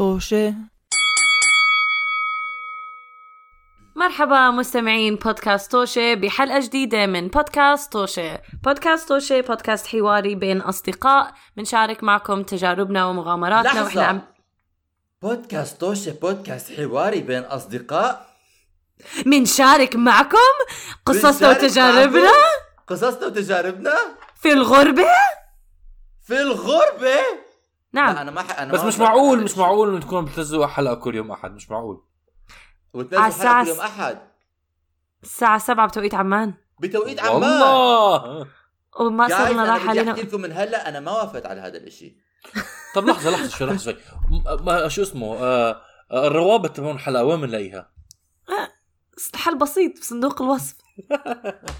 طوشة. مرحبا مستمعين بودكاست توشة بحلقة جديدة من بودكاست توشة بودكاست توشة بودكاست حواري بين أصدقاء. بنشارك معكم تجاربنا ومغامراتنا وإحنا عم لحظة بودكاست توشة بودكاست حواري بين أصدقاء. بنشارك معكم قصصنا وتجاربنا؟ قصصنا وتجاربنا؟ في الغربة؟ في الغربة؟ لا نعم أنا ما ح... أنا بس ما مش معقول مش الشيء. معقول إنه تكونوا بتنزلوا حلقة كل يوم أحد مش معقول. وتنزل على حلقة الساعة كل يوم أحد. الساعة سبعة بتوقيت عمان. بتوقيت عمان. والله! وما صرنا بدي لنا. أحكي لكم من هلأ أنا ما وافقت على هذا الإشي. طب لحظة لحظة شوي لحظة شوي. شو اسمه؟ آه آه، الروابط تبعون الحلقة وين بنلاقيها؟ حل بسيط بصندوق الوصف.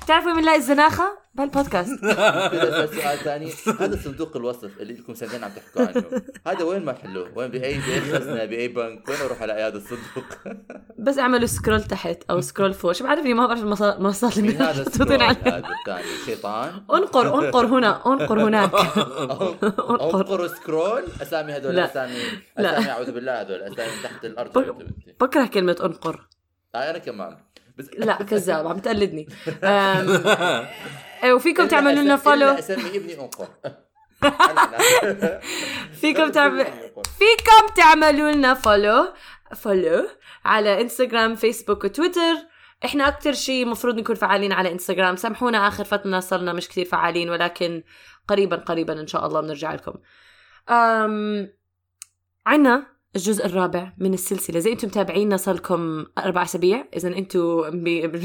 بتعرفوا من نلاقي الزناخة؟ بهالبودكاست. سؤال ثاني. هذا صندوق الوصف اللي لكم سنتين عم تحكوا عنه. هذا وين ما تحلوه وين بأي بأي خزنة بأي بنك؟ وين أروح ألاقي هذا الصندوق؟ بس اعملوا scroll تحت أو scroll فوق. شو بعرفني ما بعرف المنصات اللي هذا ال scroll هذا الثاني. شيطان. انقر انقر هنا انقر هناك. انقر. scroll. أسامي هذول لا. اسامي. أسامي أعوذ بالله هذول أسامي تحت الأرض. بك- بكره كلمة انقر. أنا كمان. بس لا كذاب عم تقلدني. إيه، وفيكم تعملوا لنا follow أسمي ابني أنقر. فيكم تعمل فيكم تعملوا لنا follow follow على انستغرام فيسبوك وتويتر إحنا أكتر شيء مفروض نكون فعالين على انستغرام سامحونا آخر فترة صرنا مش كثير فعالين ولكن قريبا قريبا إن شاء الله بنرجع لكم. أم عنا الجزء الرابع من السلسلة. زي أنتم متابعينا صار لكم أربع أسابيع إذا أنتم ب...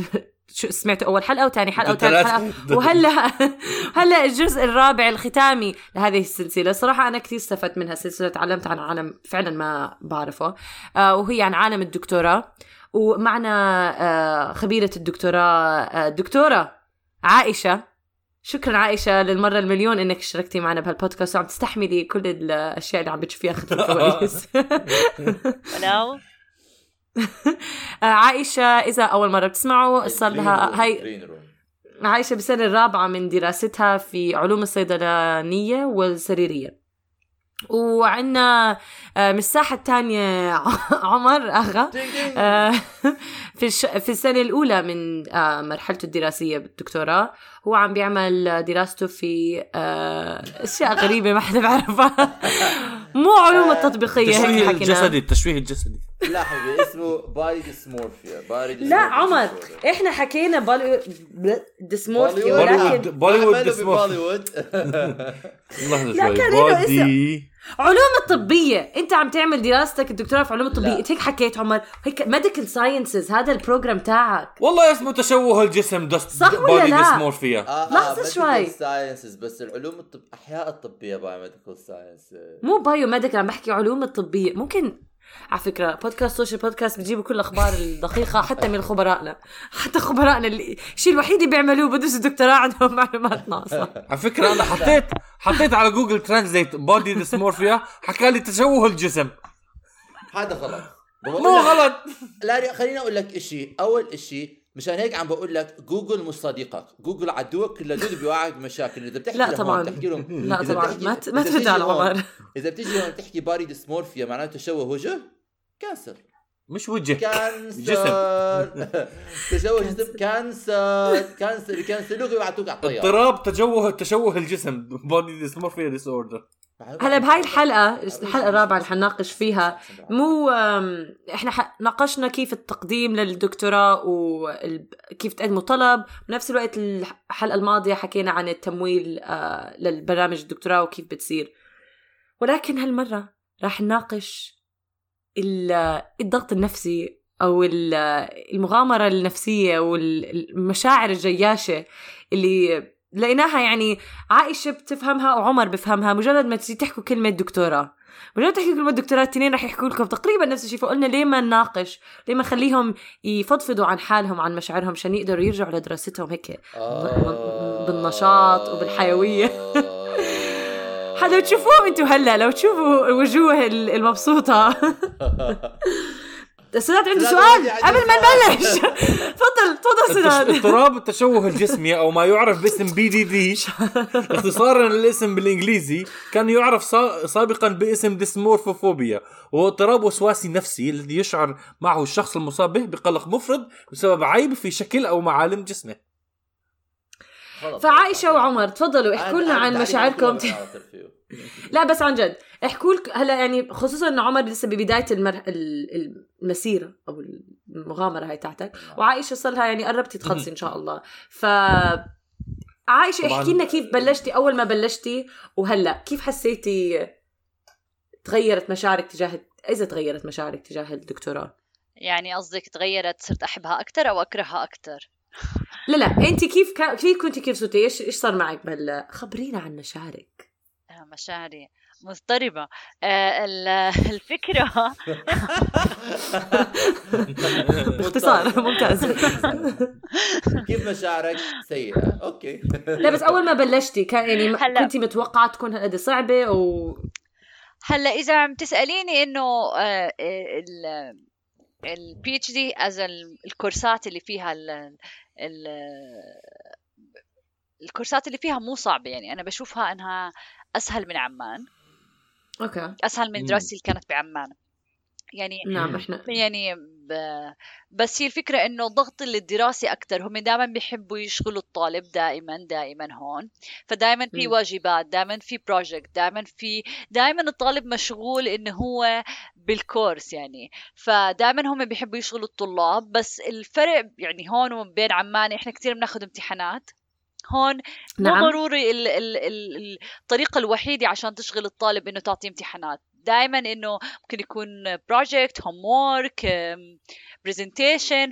شو سمعتوا أول حلقة وثاني حلقة وثالث حلقة؟ وهلا هلا الجزء الرابع الختامي لهذه السلسلة. صراحة أنا كثير استفدت منها سلسله تعلمت عن عالم فعلا ما بعرفه. آه وهي عن عالم الدكتوراه. ومعنا آه خبيرة الدكتوراه آه دكتورة عائشة. شكرا عائشة للمرة المليون إنك اشتركتي معنا بهالبودكاست. وعم تستحملي كل الأشياء اللي عم بتشوفيها خلف الكواليس ولو عائشة إذا أول مرة بتسمعوا صار لها هاي عايشة بالسنة الرابعة من دراستها في علوم الصيدلانية والسريرية. وعندنا آه، من الساحة الثانية عمر أغا في الش... في السنة الأولى من آه، مرحلته الدراسية بالدكتوراه هو عم بيعمل دراسته في آه، أشياء غريبة ما حدا بيعرفها. مو علوم التطبيقية هيك التشويه حكينا. الجسدي التشويه الجسدي. لا حبيبي اسمه body dysmorphia body لا عمر إحنا حكينا body dysmorphia بوليوود. ولكن بوليوود بوليوود اسمه بوليوود لحظه لا، شوي. كان له body. علوم الطبية. انت عم تعمل دراستك الدكتوراه في علوم الطبية. لا. انت هيك حكيت عمر. هيك medical sciences هذا ال program تاعك. والله اسمه تشوه الجسم دست صح ولا لا؟ dysmorphia لحظة شوي. sciences بس العلوم الطب أحياء الطبية biomedical science مو biomedical عم بحكي علوم الطبية. ممكن على فكرة بودكاست social podcast بتجيبوا كل الأخبار الدقيقة حتى من خبرائنا. حتى خبرائنا اللي الشيء الوحيد اللي بيعملوه بدرسوا دكتوراه عندهم معلومات ناقصة على فكرة أنا حطيت حطيت على جوجل Translate body dysmorphia حكى لي تشوه الجسم. هذا غلط. مو غلط. لا لا، خليني أقول لك شيء أول شيء مشان هيك عم بقول لك جوجل مش صديقك. جوجل عدوك كل دود بيوقعك بمشاكل. إذا بتحكي لا طبعاً. بتحكي لهم لا طبعا. ما ما ترد على عمر. إذا بتيجي هون تحكي باري ديسمورفيا معناته تشوه وجه كانسر مش وجه. كانسر. تشوه جسم كانسر. كانسر. كانسلوك يبعتوك على الطياره اضطراب تجوه تشوه الجسم. بودي ديسمورفيا ديس اوردر هلا بهاي الحلقة الحلقة الرابعة اللي حنناقش فيها. مو إحنا ناقشنا كيف التقديم للدكتوراه وكيف تقدموا طلب. بنفس الوقت الحلقة الماضية حكينا عن التمويل آه، للبرامج الدكتوراه وكيف بتصير. ولكن هالمرة راح نناقش الضغط النفسي أو ال- المغامرة النفسية والمشاعر الجياشة اللي لقيناها يعني عائشة بتفهمها وعمر بفهمها مجرد ما تجي تحكوا كلمة دكتوراه مجرد تحكي كلمة دكتوراه التنين رح يحكوا لكم. تقريبا نفس الشيء. فقلنا ليه ما نناقش؟ ليه ما نخليهم يفضفضوا عن حالهم عن مشاعرهم عشان يقدروا يرجعوا لدراستهم هيك. بالنشاط وبالحيوية. حدا تشوفوهم أنتوا هلا لو تشوفوا الوجوه ال- المبسوطة. سداد عنده سؤال قبل ما. نبلش. تفضل تفضل سداد اضطراب التشوه الجسمي أو ما يعرف باسم بي دي دي اختصارا للاسم بالإنجليزي كان يعرف سا- سابقا باسم ديسمورفوفوبيا وهو اضطراب وسواسي نفسي الذي يشعر معه الشخص المصاب به بقلق مفرط بسبب عيب في شكل أو معالم جسمه. فعائشة وعمر تفضلوا احكوا لنا عن مشاعركم. لا بس عن جد احكوا لك هلا يعني خصوصا إنه عمر لسه ببداية المر... ال- المسيره أو المغامرة هاي تاعتك. وعائشة صار لها يعني قربتي تخلصي إن شاء الله. ف عائشة. احكي لنا كيف بلشتي أول ما بلشتي وهلا كيف حسيتي تغيرت مشاعرك تجاه إذا تغيرت مشاعرك تجاه الدكتوراه؟ يعني قصدك تغيرت صرت أحبها أكثر أو أكرهها أكثر لا لا انت كيف كان كيف كنتي كيف صرتي إيش إيش صار معك بهلا خبرينا عن مشاعرك. آه، مشاعري مضطربة. آه، ال- الفكرة باختصار ممتاز. كيف مشاعرك؟ سيئة. okay. لا بس أول ما بلشتي كان يعني هلا. كنتي متوقعة تكون هالقد صعبة و هلا إذا عم تسأليني إنه آه، ال ال PhD as الكورسات اللي فيها الكورسات اللي فيها مو صعبة يعني. أنا بشوفها إنها أسهل من عمان. okay. أسهل من. دراستي اللي كانت بعمان. يعني نعم إحنا يعني ب... بس هي الفكرة إنه الضغط الدراسي أكتر هم دائما بيحبوا يشغلوا الطالب دائما دائما هون فدائما في. واجبات دائما في project دائما في دائما الطالب مشغول إنه هو بال course يعني فدائما هم بيحبوا يشغلوا الطلاب بس الفرق يعني هون وبين عمان إحنا كثير بناخذ امتحانات هون مو نعم. ضروري ال ال ال الطريقة الوحيدة عشان تشغل الطالب إنه تعطيه امتحانات. دائما إنه ممكن يكون project homework presentation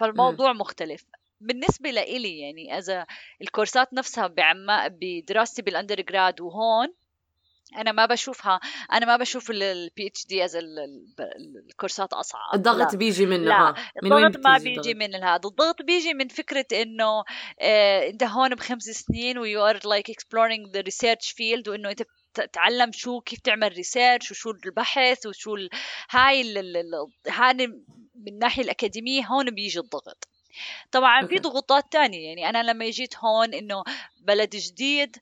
فالموضوع مختلف. بالنسبة لإلي يعني إذا الكورسات نفسها بعما بدراستي بال undergrad وهون أنا ما بشوفها أنا ما بشوف ال PhD as الكورسات أصعب الضغط لا. بيجي منه لا، من الضغط ما بيجي الضغط؟ من هذا الضغط بيجي من فكرة إنه آه أنت هون بخمس سنين و you are like exploring the research field وإنه أنت تتعلم شو كيف تعمل research وشو البحث وشو ال... هاي ال... هاي من الناحية الأكاديمية هون بيجي الضغط طبعا في. ضغوطات تانية يعني أنا لما جيت هون إنه بلد جديد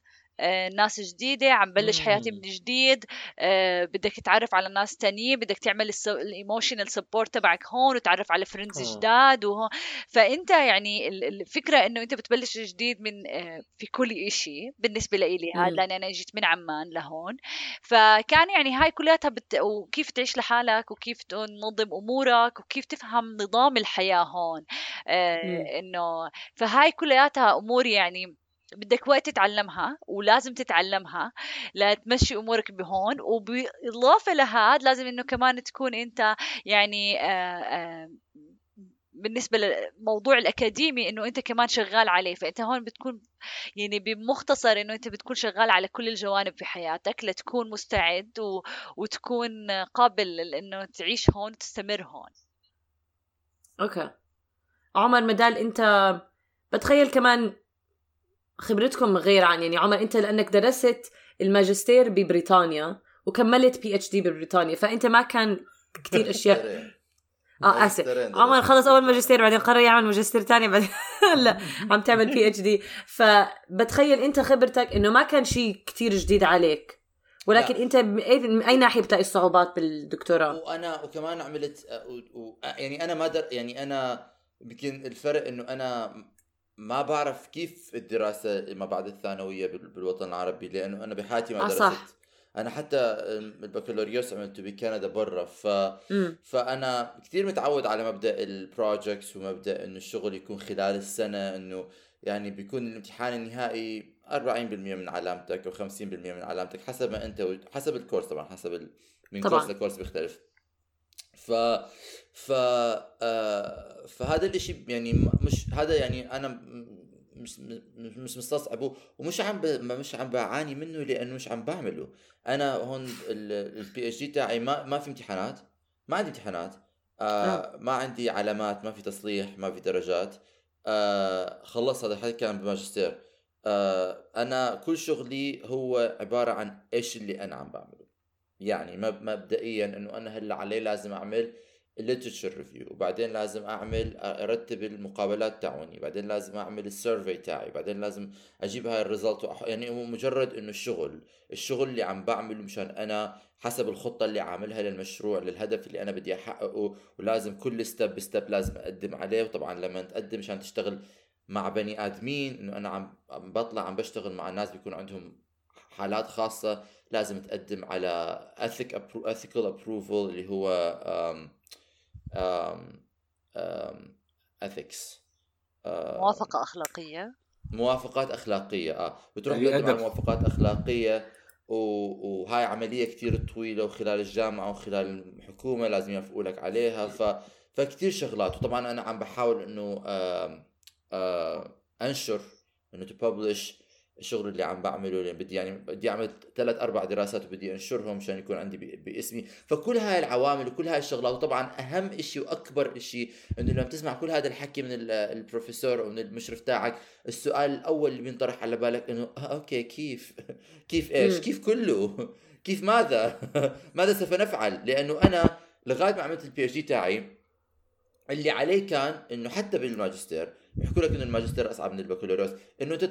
ناس جديدة عم بلش حياتي. من جديد آه، بدك تتعرف على ناس تانيين بدك تعمل ال emotional support تبعك هون وتعرف على friends آه. جداد وهون فأنت يعني ال- الفكرة إنه أنت بتبلش جديد من آه، في كل إشي بالنسبة لإلي هذا مم. لأن أنا جيت من عمان لهون فكان يعني هاي كلياتها بت... وكيف تعيش لحالك وكيف تنظم أمورك وكيف تفهم نظام الحياة هون آه،. إنه فهاي كلياتها امور يعني بدك وقت تتعلمها ولازم تتعلمها لتمشي أمورك بهون وبالإضافة لهذا لازم إنه كمان تكون أنت يعني آه، آه، بالنسبة للموضوع الأكاديمي إنه أنت كمان شغال عليه فأنت هون بتكون يعني بمختصر إنه أنت بتكون شغال على كل الجوانب في حياتك لتكون مستعد و... وتكون قابل انه تعيش هون وتستمر هون. أوكي. عمر مدال أنت بتخيل كمان خبرتكم غير عن يعني عمر انت لأنك درست الماجستير ببريطانيا وكملت PhD ببريطانيا فأنت ما كان كثير أشياء. آه آسف. عمر. خلص أول ماجستير بعدين قرر يعمل ماجستير تاني بعدين لا عم تعمل PhD فبتخيل أنت خبرتك إنه ما كان شيء كتير جديد عليك. ولكن لا. أنت من أي ناحية بتلاقي الصعوبات بالدكتوراه؟ وأنا وكمان عملت و... و... يعني أنا ما در... يعني أنا يمكن الفرق إنه أنا ما بعرف كيف الدراسة ما بعد الثانوية بال... بالوطن العربي لأنه أنا بحياتي ما آه، درست صح. أنا حتى البكالوريوس عملته بكندا برا ف فأنا كثير متعود على مبدأ ال projects ومبدأ إنه الشغل يكون خلال السنة إنه يعني بيكون الامتحان النهائي 40% من علامتك أو 50% من علامتك حسب ما أنت و... حسب ال course طبعا حسب ال... من طبعاً. course ل course بيختلف ف ف آه فهذا الإشي يعني مش هذا يعني أنا مش مش مستصعبه ومش عم ب... مش عم بعاني منه لأنه مش عم بعمله. أنا هون ال PhD تاعي ما ما في امتحانات ما عندي امتحانات. آه ما عندي علامات ما في تصليح ما في درجات. آه خلصت هذا الحكي كان بماجستير آه أنا كل شغلي هو عبارة عن إيش اللي أنا عم بعمله. يعني مب- مبدئيا إنه أنا هلأ علي لازم أعمل ال literature review وبعدين لازم أعمل أرتب المقابلات تاعوني بعدين لازم أعمل ال survey تاعي بعدين لازم أجيب هاي ال result وأح... يعني هو مجرد إنه الشغل الشغل اللي عم بعمله مشان أنا حسب الخطة اللي عاملها للمشروع للهدف اللي أنا بدي أحققه ولازم كل step ب step لازم أقدم عليه وطبعا لما تقدم مشان تشتغل مع بني آدمين إنه أنا عم بطلع عم بشتغل مع ناس بيكون عندهم حالات خاصة لازم تقدم على ethic ethical approval اللي هو um, um, um, ethics. uh, موافقة أخلاقية. موافقات أخلاقية آه. بتروح تقدم على موافقات أخلاقية وهاي عملية كتير طويلة وخلال الجامعة وخلال الحكومة لازم يوافقوا لك عليها. ف فكتير شغلات. وطبعا أنا عم بحاول إنه آه آه أنشر إنه تببلش الشغل اللي عم بعمله اللي بدي يعني بدي أعمل ثلاث أربع دراسات وبدي أنشرهم عشان يكون عندي باسمي. فكل هاي العوامل وكل هاي الشغلات وطبعا أهم شيء وأكبر شيء إنه لما تسمع كل هذا الحكي من البروفيسور أو من المشرف تاعك السؤال الأول اللي بينطرح على بالك إنه آه okay كيف؟ كيف إيش؟ كيف كله؟ كيف ماذا؟ ماذا سوف نفعل؟ لأنه أنا لغاية ما عملت ال PhD تاعي اللي عليه كان إنه حتى بالماجستير بيحكوا لك إنه الماجستير أصعب من البكالوريوس. إنه أنت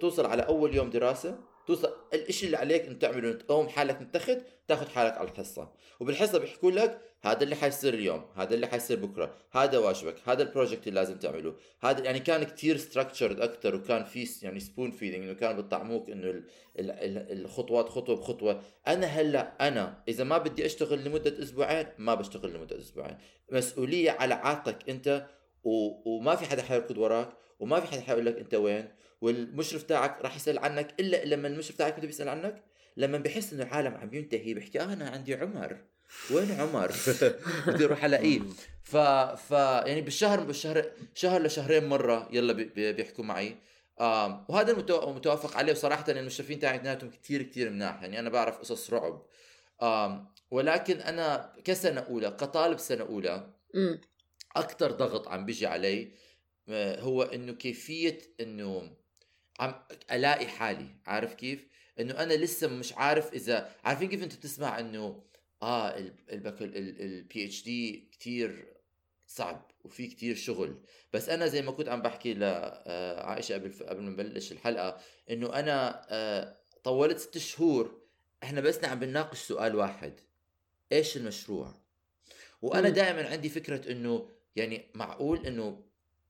توصل على أول يوم دراسة توصل الشيء اللي عليك انت تعمله تقوم حالك تحت تاخذ حالك على الحصة. وبالحصة بيحكوا لك هذا اللي حيصير اليوم هذا اللي حيصير بكرة هذا واجبك هذا ال project اللي لازم تعمله. هذا يعني كان كتير structured أكثر وكان في يعني spoon feeding إنه كانوا بيطعموك إنه الخطوات خطوة بخطوة. أنا هلأ أنا إذا ما بدي أشتغل لمدة أسبوعين ما بشتغل لمدة أسبوعين. مسؤولية على عاتقك أنت و... وما في حدا حيركض وراك وما في حدا حيقول لك أنت وين والمشرف تاعك راح يسأل عنك إلا لما المشرف تاعك بده بيسأل عنك لما بحس إنه العالم عم ينتهي بحكي آه أنا عندي عمر. وين عمر؟ بدي أروح الاقيه ف ف يعني بالشهر بالشهر شهر لشهرين مرة يلا بي... بيحكوا معي. آه وهذا المتوافق عليه وصراحه المشرفين تاعي اثنيناتهم كثير كثير مناح. يعني أنا بعرف قصص رعب. آه ولكن أنا كسنة أولى كطالب سنة أولى أكثر ضغط عم بيجي علي آه، هو إنه كيفية إنه عم ألاقي حالي عارف كيف؟ إنه أنا لسه مش عارف إذا عارفين كيف أنت بتسمع إنه آه ال PhD كثير صعب وفي كتير شغل. بس أنا زي ما كنت عم بحكي لعائشه آه، قبل قبل ما نبلش الحلقة إنه أنا آه، طولت ست شهور إحنا بس عم بنناقش سؤال واحد إيش المشروع؟ وأنا دائما عندي فكرة إنه يعني معقول إنه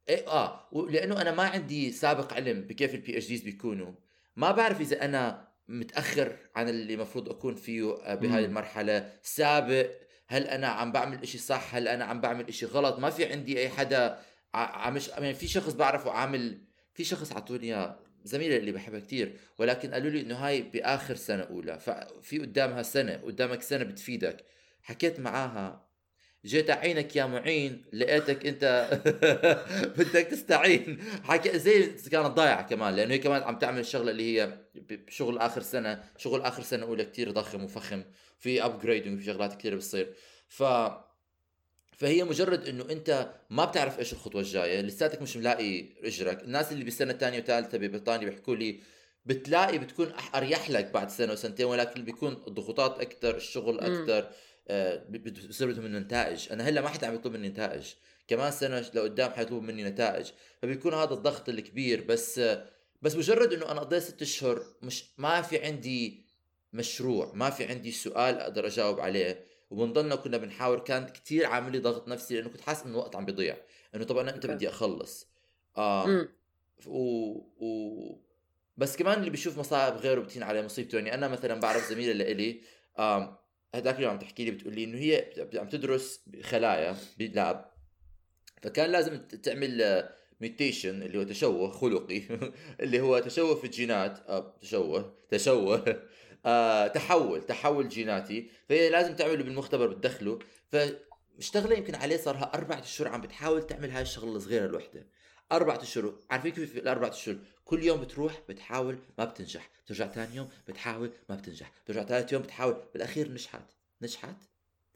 إيه آه لأنه أنا ما عندي سابق علم بكيف ال PhDs بيكونوا. ما بعرف إذا أنا متأخر عن اللي المفروض أكون فيه آه، بهذه المرحلة. سابق هل أنا عم بعمل إشي صح؟ هل أنا عم بعمل إشي غلط؟ ما في عندي أي حدا عم يعني في شخص بعرفه عامل في شخص أعطوني زميلة اللي بحبها كتير ولكن قالوا لي إنه هاي بآخر سنة أولى ففي قدامها سنة قدامك سنة بتفيدك. حكيت معاها جيت اعينك يا معين لقيتك أنت بدك تستعين. حكي زي كانت ضايعة كمان لأنه هي كمان عم تعمل الشغله اللي هي بشغل آخر سنة شغل آخر سنة أولى كتير ضخم وفخم في ابجريدنج في شغلات كثير بتصير. ف فهي مجرد إنه أنت ما بتعرف إيش الخطوة الجاية لساتك مش ملاقي إجرك. الناس اللي بالسنه الثانية وثالثه ببريطانيا بيحكوا لي بتلاقي بتكون أريح لك بعد سنة وسنتين ولكن بيكون الضغوطات أكثر الشغل أكثر بصير بدهم منه نتائج. أنا هلأ ما حدا عم يطلب مني نتائج. كمان سنة لقدام حيطلبوا مني نتائج. فبيكون هذا الضغط الكبير. بس بس مجرد إنه أنا قضيت ست أشهر مش ما في عندي مشروع ما في عندي سؤال أقدر أجاوب عليه. وبنضلنا كنا بنحاول كان كتير عامل لي ضغط نفسي لأنه كنت حاسس إنه الوقت عم بيضيع. إنه طب أنا انت بدي أخلص؟ آه. و... و... بس كمان اللي بيشوف مصايب غيره بتين عليه مصيبته. يعني أنا مثلا بعرف زميله لإلي آه هذاك اليوم عم تحكي لي بتقول لي إنه هي عم تدرس خلايا ب lab فكان لازم تعمل mutation اللي هو تشوه خلقي اللي هو تشوه في الجينات. آه تشوه تشوه. آه تحول تحول جيناتي. فهي لازم تعمله بالمختبر بتدخله. فاشتغله يمكن عليه صار لها أربع أشهر عم بتحاول تعمل هاي الشغلة الصغيرة الوحده أربع اشهر عارفين كيف الاربع اشهر كل يوم بتروح بتحاول ما بتنجح. بترجع ثاني يوم بتحاول ما بتنجح. بترجع ثالث يوم بتحاول بالأخير نجحت. نجحت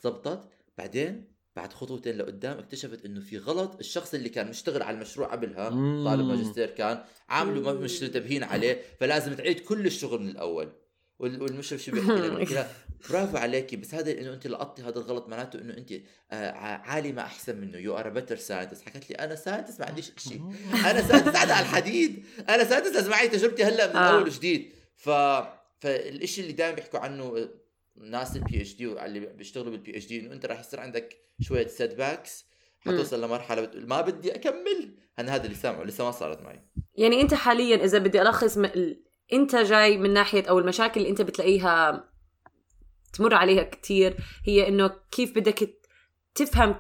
زبطت. بعدين بعد خطوتين لقدام اكتشفت إنه في غلط. الشخص اللي كان مشتغل على المشروع قبلها طالب ماجستير كان عامله مش منتبهين عليه فلازم تعيد كل الشغل من الأول. وال- والمشرف شو بيحكي لها بيحكي لها برافو عليكي. بس هذا إنه انت لقطتي هذا الغلط معناته إنه انت آه، عالمة أحسن منه. you are better scientist حكت لي أنا scientist ما عنديش شيء. أنا scientist على الحديد. أنا scientist لازم معي تجربتي هلأ من آه. اول وجديد. ف فالشيء اللي دائما بيحكوا عنه ناس ال PhD اللي بيشتغلوا بال PhD إنه أنت راح يصير عندك شوية setbacks حتوصل لمرحلة بتقول ما بدي أكمل. أنا هذا اللي سامعه لسه ما صارت معي. يعني أنت حاليا إذا بدي ألخص م... أنت جاي من ناحية أو المشاكل اللي أنت بتلاقيها تمر عليها كتير هي إنه كيف بدك تفهم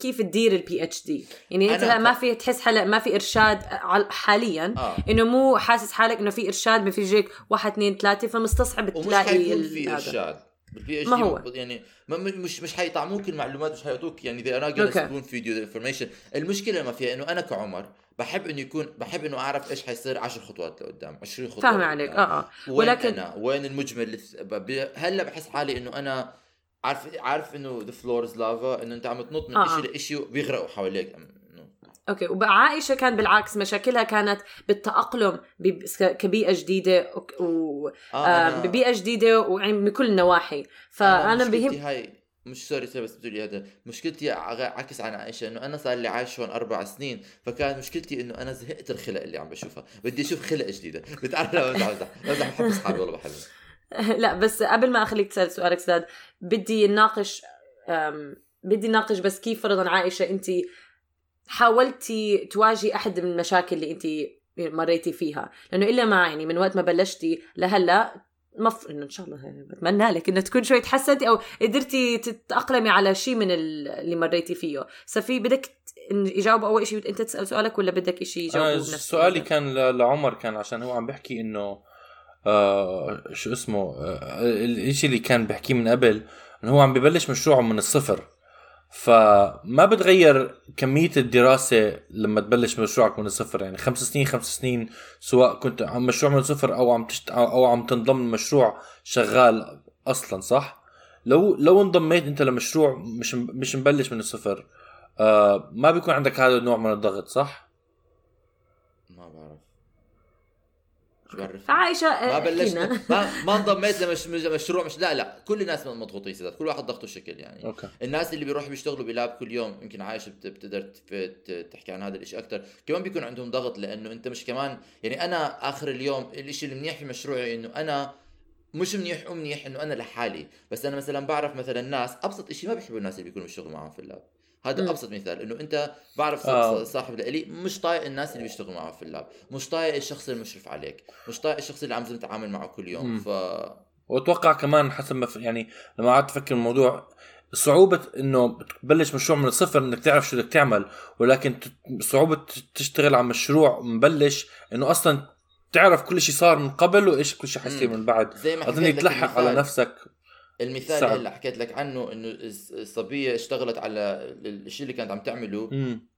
كيف تدير ال PhD يعني أنت أنا لا ما في تحس هلا ما في إرشاد حاليا آه. إنه مو حاسس حالك إنه في إرشاد بفيجيك واحد اثنين ثلاثة فمستصعب ومش تلاقي ال- في. إرشاد. بال PhD ما هو. يعني ما مش مش حيطعموك المعلومات مش حيعطوك. يعني they are not gonna spoon feed you the information. المشكلة ما فيها إنه أنا كعمر بحب إنه يكون بحب إنه أعرف إيش حيصير 10 خطوات لقدام 20 خطوة لقدام. عليك. آه آه. وين ولكن- أنا؟ وين المجمل؟ هلأ بحس حالي إنه أنا عارف عارف إنه the floor is lava إنه أنت عم تنط من آه، آه. شيء لشيء وبيغرقوا حواليك. okay. وبقى عائشه كان بالعكس مشاكلها كانت بالتأقلم كبيئة جديدة و آه أنا- ببيئة جديدة ويعني من كل النواحي. فأنا بهم هاي مش sorry sorry بس بتقولي هذا. مشكلتي عكس عن عائشة إنه أنا صار لي عايش هون أربع سنين فكانت مشكلتي إنه أنا زهقت الخلق اللي عم بشوفها. بدي أشوف خلق جديدة. بتعرف بمزح بمزح. بحب أصحابي والله بحبهم. لا بس قبل ما أخليك تسأل سؤالك سداد بدي نناقش أم، بدي نناقش بس كيف فرضا عائشة انت حاولتي تواجهي أحد من المشاكل اللي انت مريتي فيها. لأنه إلا ما يعني من وقت ما بلشتي لهلأ مف إنه إن شاء الله بتمنى لك انه تكون شوي تحسنتي أو قدرتي تتأقلمي على شيء من ال- اللي مريتي فيه سفي بدك يجاوبوا أول شيء أنت تسأل سؤالك ولا بدك شيء يجاوبوا أنا بنفس سؤالي؟ كان ل- لعمر كان عشان هو عم بيحكي إنه آه شو اسمه آه الإشي اللي كان بيحكيه من قبل إنه هو عم ببلش مشروعه من الصفر فما بتغير كمية الدراسة لما تبلش مشروعك من الصفر يعني خمس سنين خمس سنين سواء كنت عم مشروع من الصفر أو عم تشت... أو عم تنضم لمشروع شغال أصلا صح لو لو انضميت أنت لمشروع مش مش مبلش من الصفر آه ما بيكون عندك هذا النوع من الضغط صح؟ ما بعرف شو بعرف؟ ما آه، بلشنا احكينا. ما ما انضميت لمش مش- مشروع مش لا لا كل الناس مضغوطين سداد كل واحد ضغطه شكل يعني. okay. الناس اللي بيروحوا بيشتغلوا ب lab كل يوم يمكن عايشة بت- بتقدر تحكي عن هذا الشيء أكثر كمان بيكون عندهم ضغط لأنه أنت مش كمان يعني أنا آخر اليوم الشيء المنيح في مشروعي إنه أنا مش منيح ومنيح إنه أنا لحالي. بس أنا مثلا بعرف مثلا ناس أبسط شيء ما بيحبوا الناس اللي بيكونوا بيشتغلوا معهم في اللاب. هذا مم. أبسط مثال إنه أنت بعرف آه. صاحب لإلي مش طايق الناس اللي بيشتغلوا معه في اللاب مش طايق الشخص المشرف عليك مش طايق الشخص اللي عم تتعامل معه كل يوم مم. ف وأتوقع كمان حسب ما. يعني لما قعدت أفكر الموضوع صعوبة إنه تبلش مشروع من الصفر إنك تعرف شو بدك تعمل ولكن صعوبة تشتغل على مشروع مبلش إنه أصلا تعرف كل شيء صار من قبل وإيش كل شيء حيصير. من بعد زي ما أظن تلحق على نفسك المثال صعب. اللي حكيت لك عنه إنه الص- الصبية اشتغلت على الشيء اللي كانت عم تعمله. امم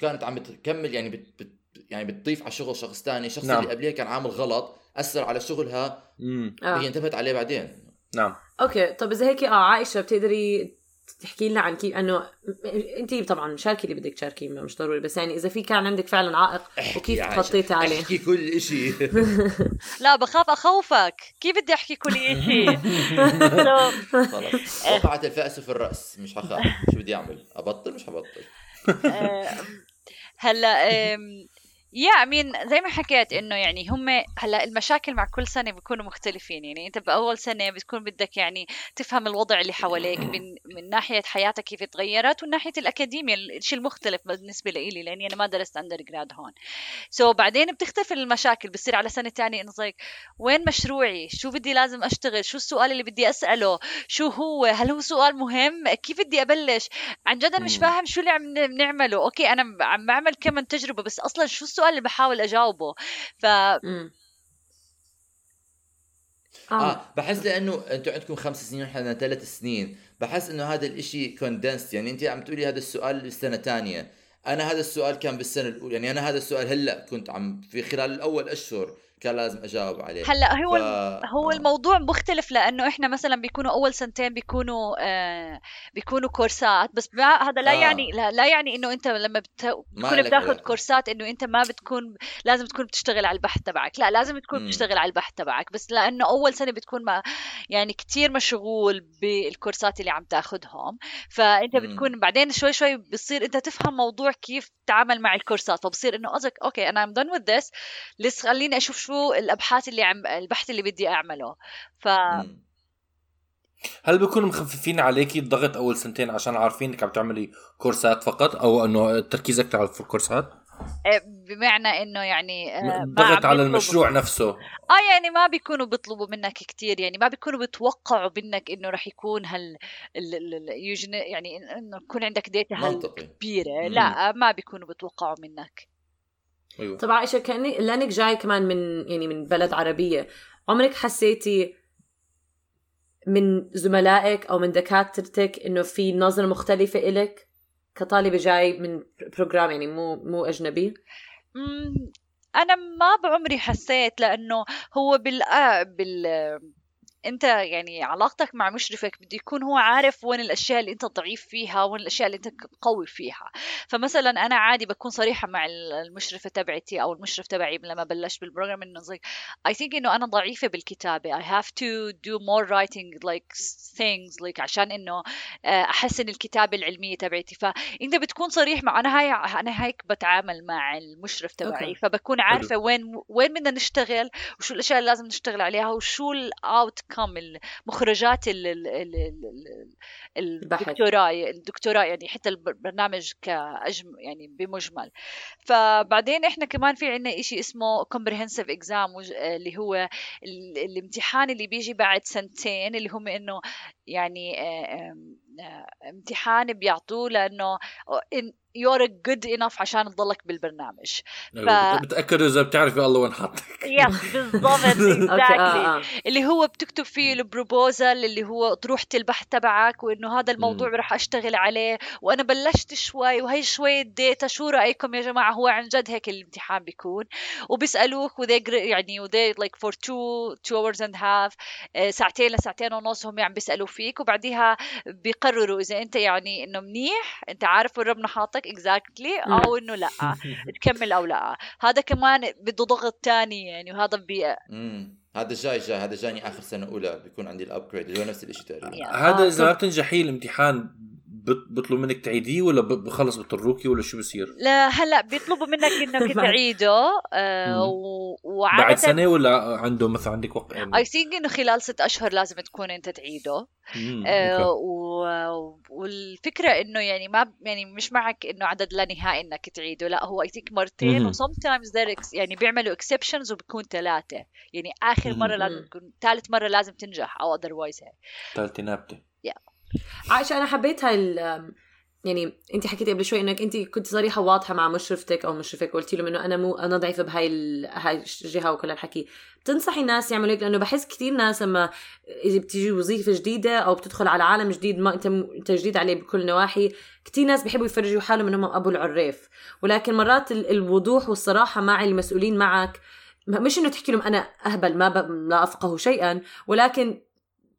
كانت عم بتكمل يعني بت بت يعني بتضيف على شغل شخص ثاني الشخص نعم. اللي قبليها كان عامل غلط أثر على شغلها امم آه. هي انتبهت عليه بعدين. نعم. أوكي. طب إذا هيك آه عائشة بتقدري تحكي لنا عن كيف أنه أنت طبعا شاركي اللي بدك تشاركيه مش ضروري بس يعني إذا في كان عندك فعلا عائق وكيف تخطيتي عليه؟ احكي كل شيء لا بخاف أخوفك. كيف بدي أحكي كل شيء خلص وقعت الفأس في الرأس. مش حخاف شو بدي أعمل؟ أبطل؟ مش حبطل هلأ يا امين زي ما حكيت إنه يعني هم هلأ المشاكل مع كل سنة بيكونوا مختلفين. يعني أنت بأول سنة بتكون بدك يعني تفهم الوضع اللي حواليك من من ناحية حياتك كيف تغيرت ومن ناحية الاكاديميا الشيء المختلف بالنسبة لي لأني أنا ما درست undergrad هون. so so بعدين بتختلف المشاكل بصير على سنة ثانية إنه زيك وين مشروعي؟ شو بدي لازم أشتغل؟ شو السؤال اللي بدي أسأله؟ شو هو؟ هل هو سؤال مهم؟ كيف بدي أبلش؟ عن جد أنا مش. فاهم شو اللي عم بنعمله okay أنا عم بعمل كمان تجربة بس أصلا شو السؤال اللي بحاول أجاوبه. ف امم آه بحس لأنه أنتم عندكم خمس سنين ونحن ثلاث سنين. بحس إنه هذا الإشي كوندنس يعني انت عم تقولي هذا السؤال بالسنه ثانية أنا هذا السؤال كان بالسنة الأولى. يعني أنا هذا السؤال هلأ كنت عم في خلال الأول أشهر. كان لازم أجاوب عليه هلأ هو ف... هو آه. الموضوع مختلف لأنه إحنا مثلا بيكونوا أول سنتين بيكونوا آه بيكونوا كورسات بس ما هذا لا آه. يعني لا, لا يعني إنه أنت لما بت... بتكون بتاخذ. كورسات إنه أنت ما بتكون لازم تكون بتشتغل على البحث تبعك لا لازم تكون مم. بتشتغل على البحث تبعك بس لأنه أول سنة بتكون ما يعني كتير مشغول بالكورسات اللي عم تاخذهم فأنت. بتكون بعدين شوي شوي بتصير أنت تفهم موضوع كيف تتعامل مع الكورسات فبصير إنه أوكي أنا ام done with this لسه خليني أشوف شو الأبحاث اللي عم البحث اللي بدي أعمله. ف مم. هل بيكونوا مخففين عليكي الضغط أول سنتين عشان عارفين إنك عم تعملي كورسات فقط أو إنه التركيز أكثر على الكورسات؟ آه، بمعنى إنه يعني آه، عم على المشروع نفسه. آه يعني ما بيكونوا بيطلبوا منك كتير يعني ما بيكونوا بيتوقعوا منك إنه رح يكون هال يعني إنه يكون عندك منطقي. هالكبيره. لا ما بيكونوا بيتوقعوا منك. أيوه. طب عائشة كأني لأنك جاي كمان من يعني من بلد عربية. عمرك حسيتي من زملائك أو من دكاترتك إنه في نظرة مختلفة إلك؟ كطالبة جاي من program يعني مو مو أجنبي؟ مم، أنا ما بعمري حسيت لأنه هو بال آه، بال أنت يعني علاقتك مع مشرفك بده يكون هو عارف وين الأشياء اللي أنت ضعيف فيها وين الأشياء اللي أنت قوي فيها. فمثلا أنا عادي بكون صريحة مع المشرفة تبعتي أو المشرف تبعي لما بلشت بال program إنه زي I think إنه أنا ضعيفة بالكتابة. I have to do more writing like things like عشان إنه آه، أحسن الكتابة العلمية تبعتي. فانت بتكون صريح مع أنا هاي أنا هيك بتعامل مع المشرف تبعي. أوكي. فبكون عارفة وين وين بدنا نشتغل وشو الأشياء اللي لازم نشتغل عليها وشو ال outcome المخرجات ال- ال- ال- ال-. الدكتوراه الدكتوراه يعني حتى البرنامج كأجم يعني بمجمل فبعدين إحنا كمان في عنا إشي اسمه comprehensive exam وج- اللي هو ال- الامتحان اللي بيجي بعد سنتين اللي هم إنه يعني آه، آه، امتحان بيعطوه لأنه you're good enough عشان تضلك بالبرنامج أيوة. بتاكدوا إذا بتعرفي الله وين حاطك yes بالضبط. اللي هو بتكتب فيه ال proposal اللي هو طروحة البحث تبعك وإنه هذا الموضوع. رح أشتغل عليه وأنا بلشت شوي وهي شوية data شو رأيكم يا جماعة هو عن جد هيك الامتحان بيكون وبيسألوك وذي يعني وذي like for two two hours and half آه، ساعتين لساعتين ونص هم عم بيسألوا فيك وبعديها بيقرروا إذا أنت يعني إنه منيح أنت عارف وين ربنا حاطك exactly أو انه لأ تكمل أو لأ. هذا كمان بده ضغط تاني يعني وهذا بي هذا جاي جاي هذا جاني آخر سنة أولى بيكون عندي ال upgrade اللي هو نفس الشيء تقريبا. هذا آه، إذا ما بتنجحي الامتحان بت- بيطلب منك تعيديه ولا بخلص بضطروكي ولا شو بصير؟ لا هلأ بيطلبوا منك إنك تعيده آه مم. و- بعد وعادة سنة ولا عنده مثلا عندك وقت يعني اي ثينك إنه خلال ست أشهر لازم تكون أنت تعيده آه. و- والفكرة إنه يعني ما يعني مش معك إنه عدد لا نهائي إنك تعيده لا هو اي ثينك مرتين مهم. و sometimes there ex- يعني بيعملوا exceptions وبكون ثلاثة يعني آخر مرة. لازم تكون ثالث مرة لازم تنجح أو otherwise هيك ثالثة نابتة عائشة أنا حبيت هاي ال- يعني أنت حكيتي قبل شوي إنك أنت كنت صريحة واضحة مع مشرفتك أو مشرفك قلتي لهم إنه أنا مو أنا ضعيفة بهاي ال... هاي الجهة وكل الحكي بتنصحي الناس يعملوا هيك؟ لأنه بحس كثير ناس لما إذا بتيجي وظيفة جديدة أو بتدخل على عالم جديد ما أنت أنت جديد عليه بكل النواحي كثير ناس بيحبوا يفرجوا حالهم إنهم أبو العريف. ولكن مرات ال- الوضوح والصراحة مع المسؤولين معك مش إنه تحكي لهم أنا أهبل ما ب... لا أفقه شيئا ولكن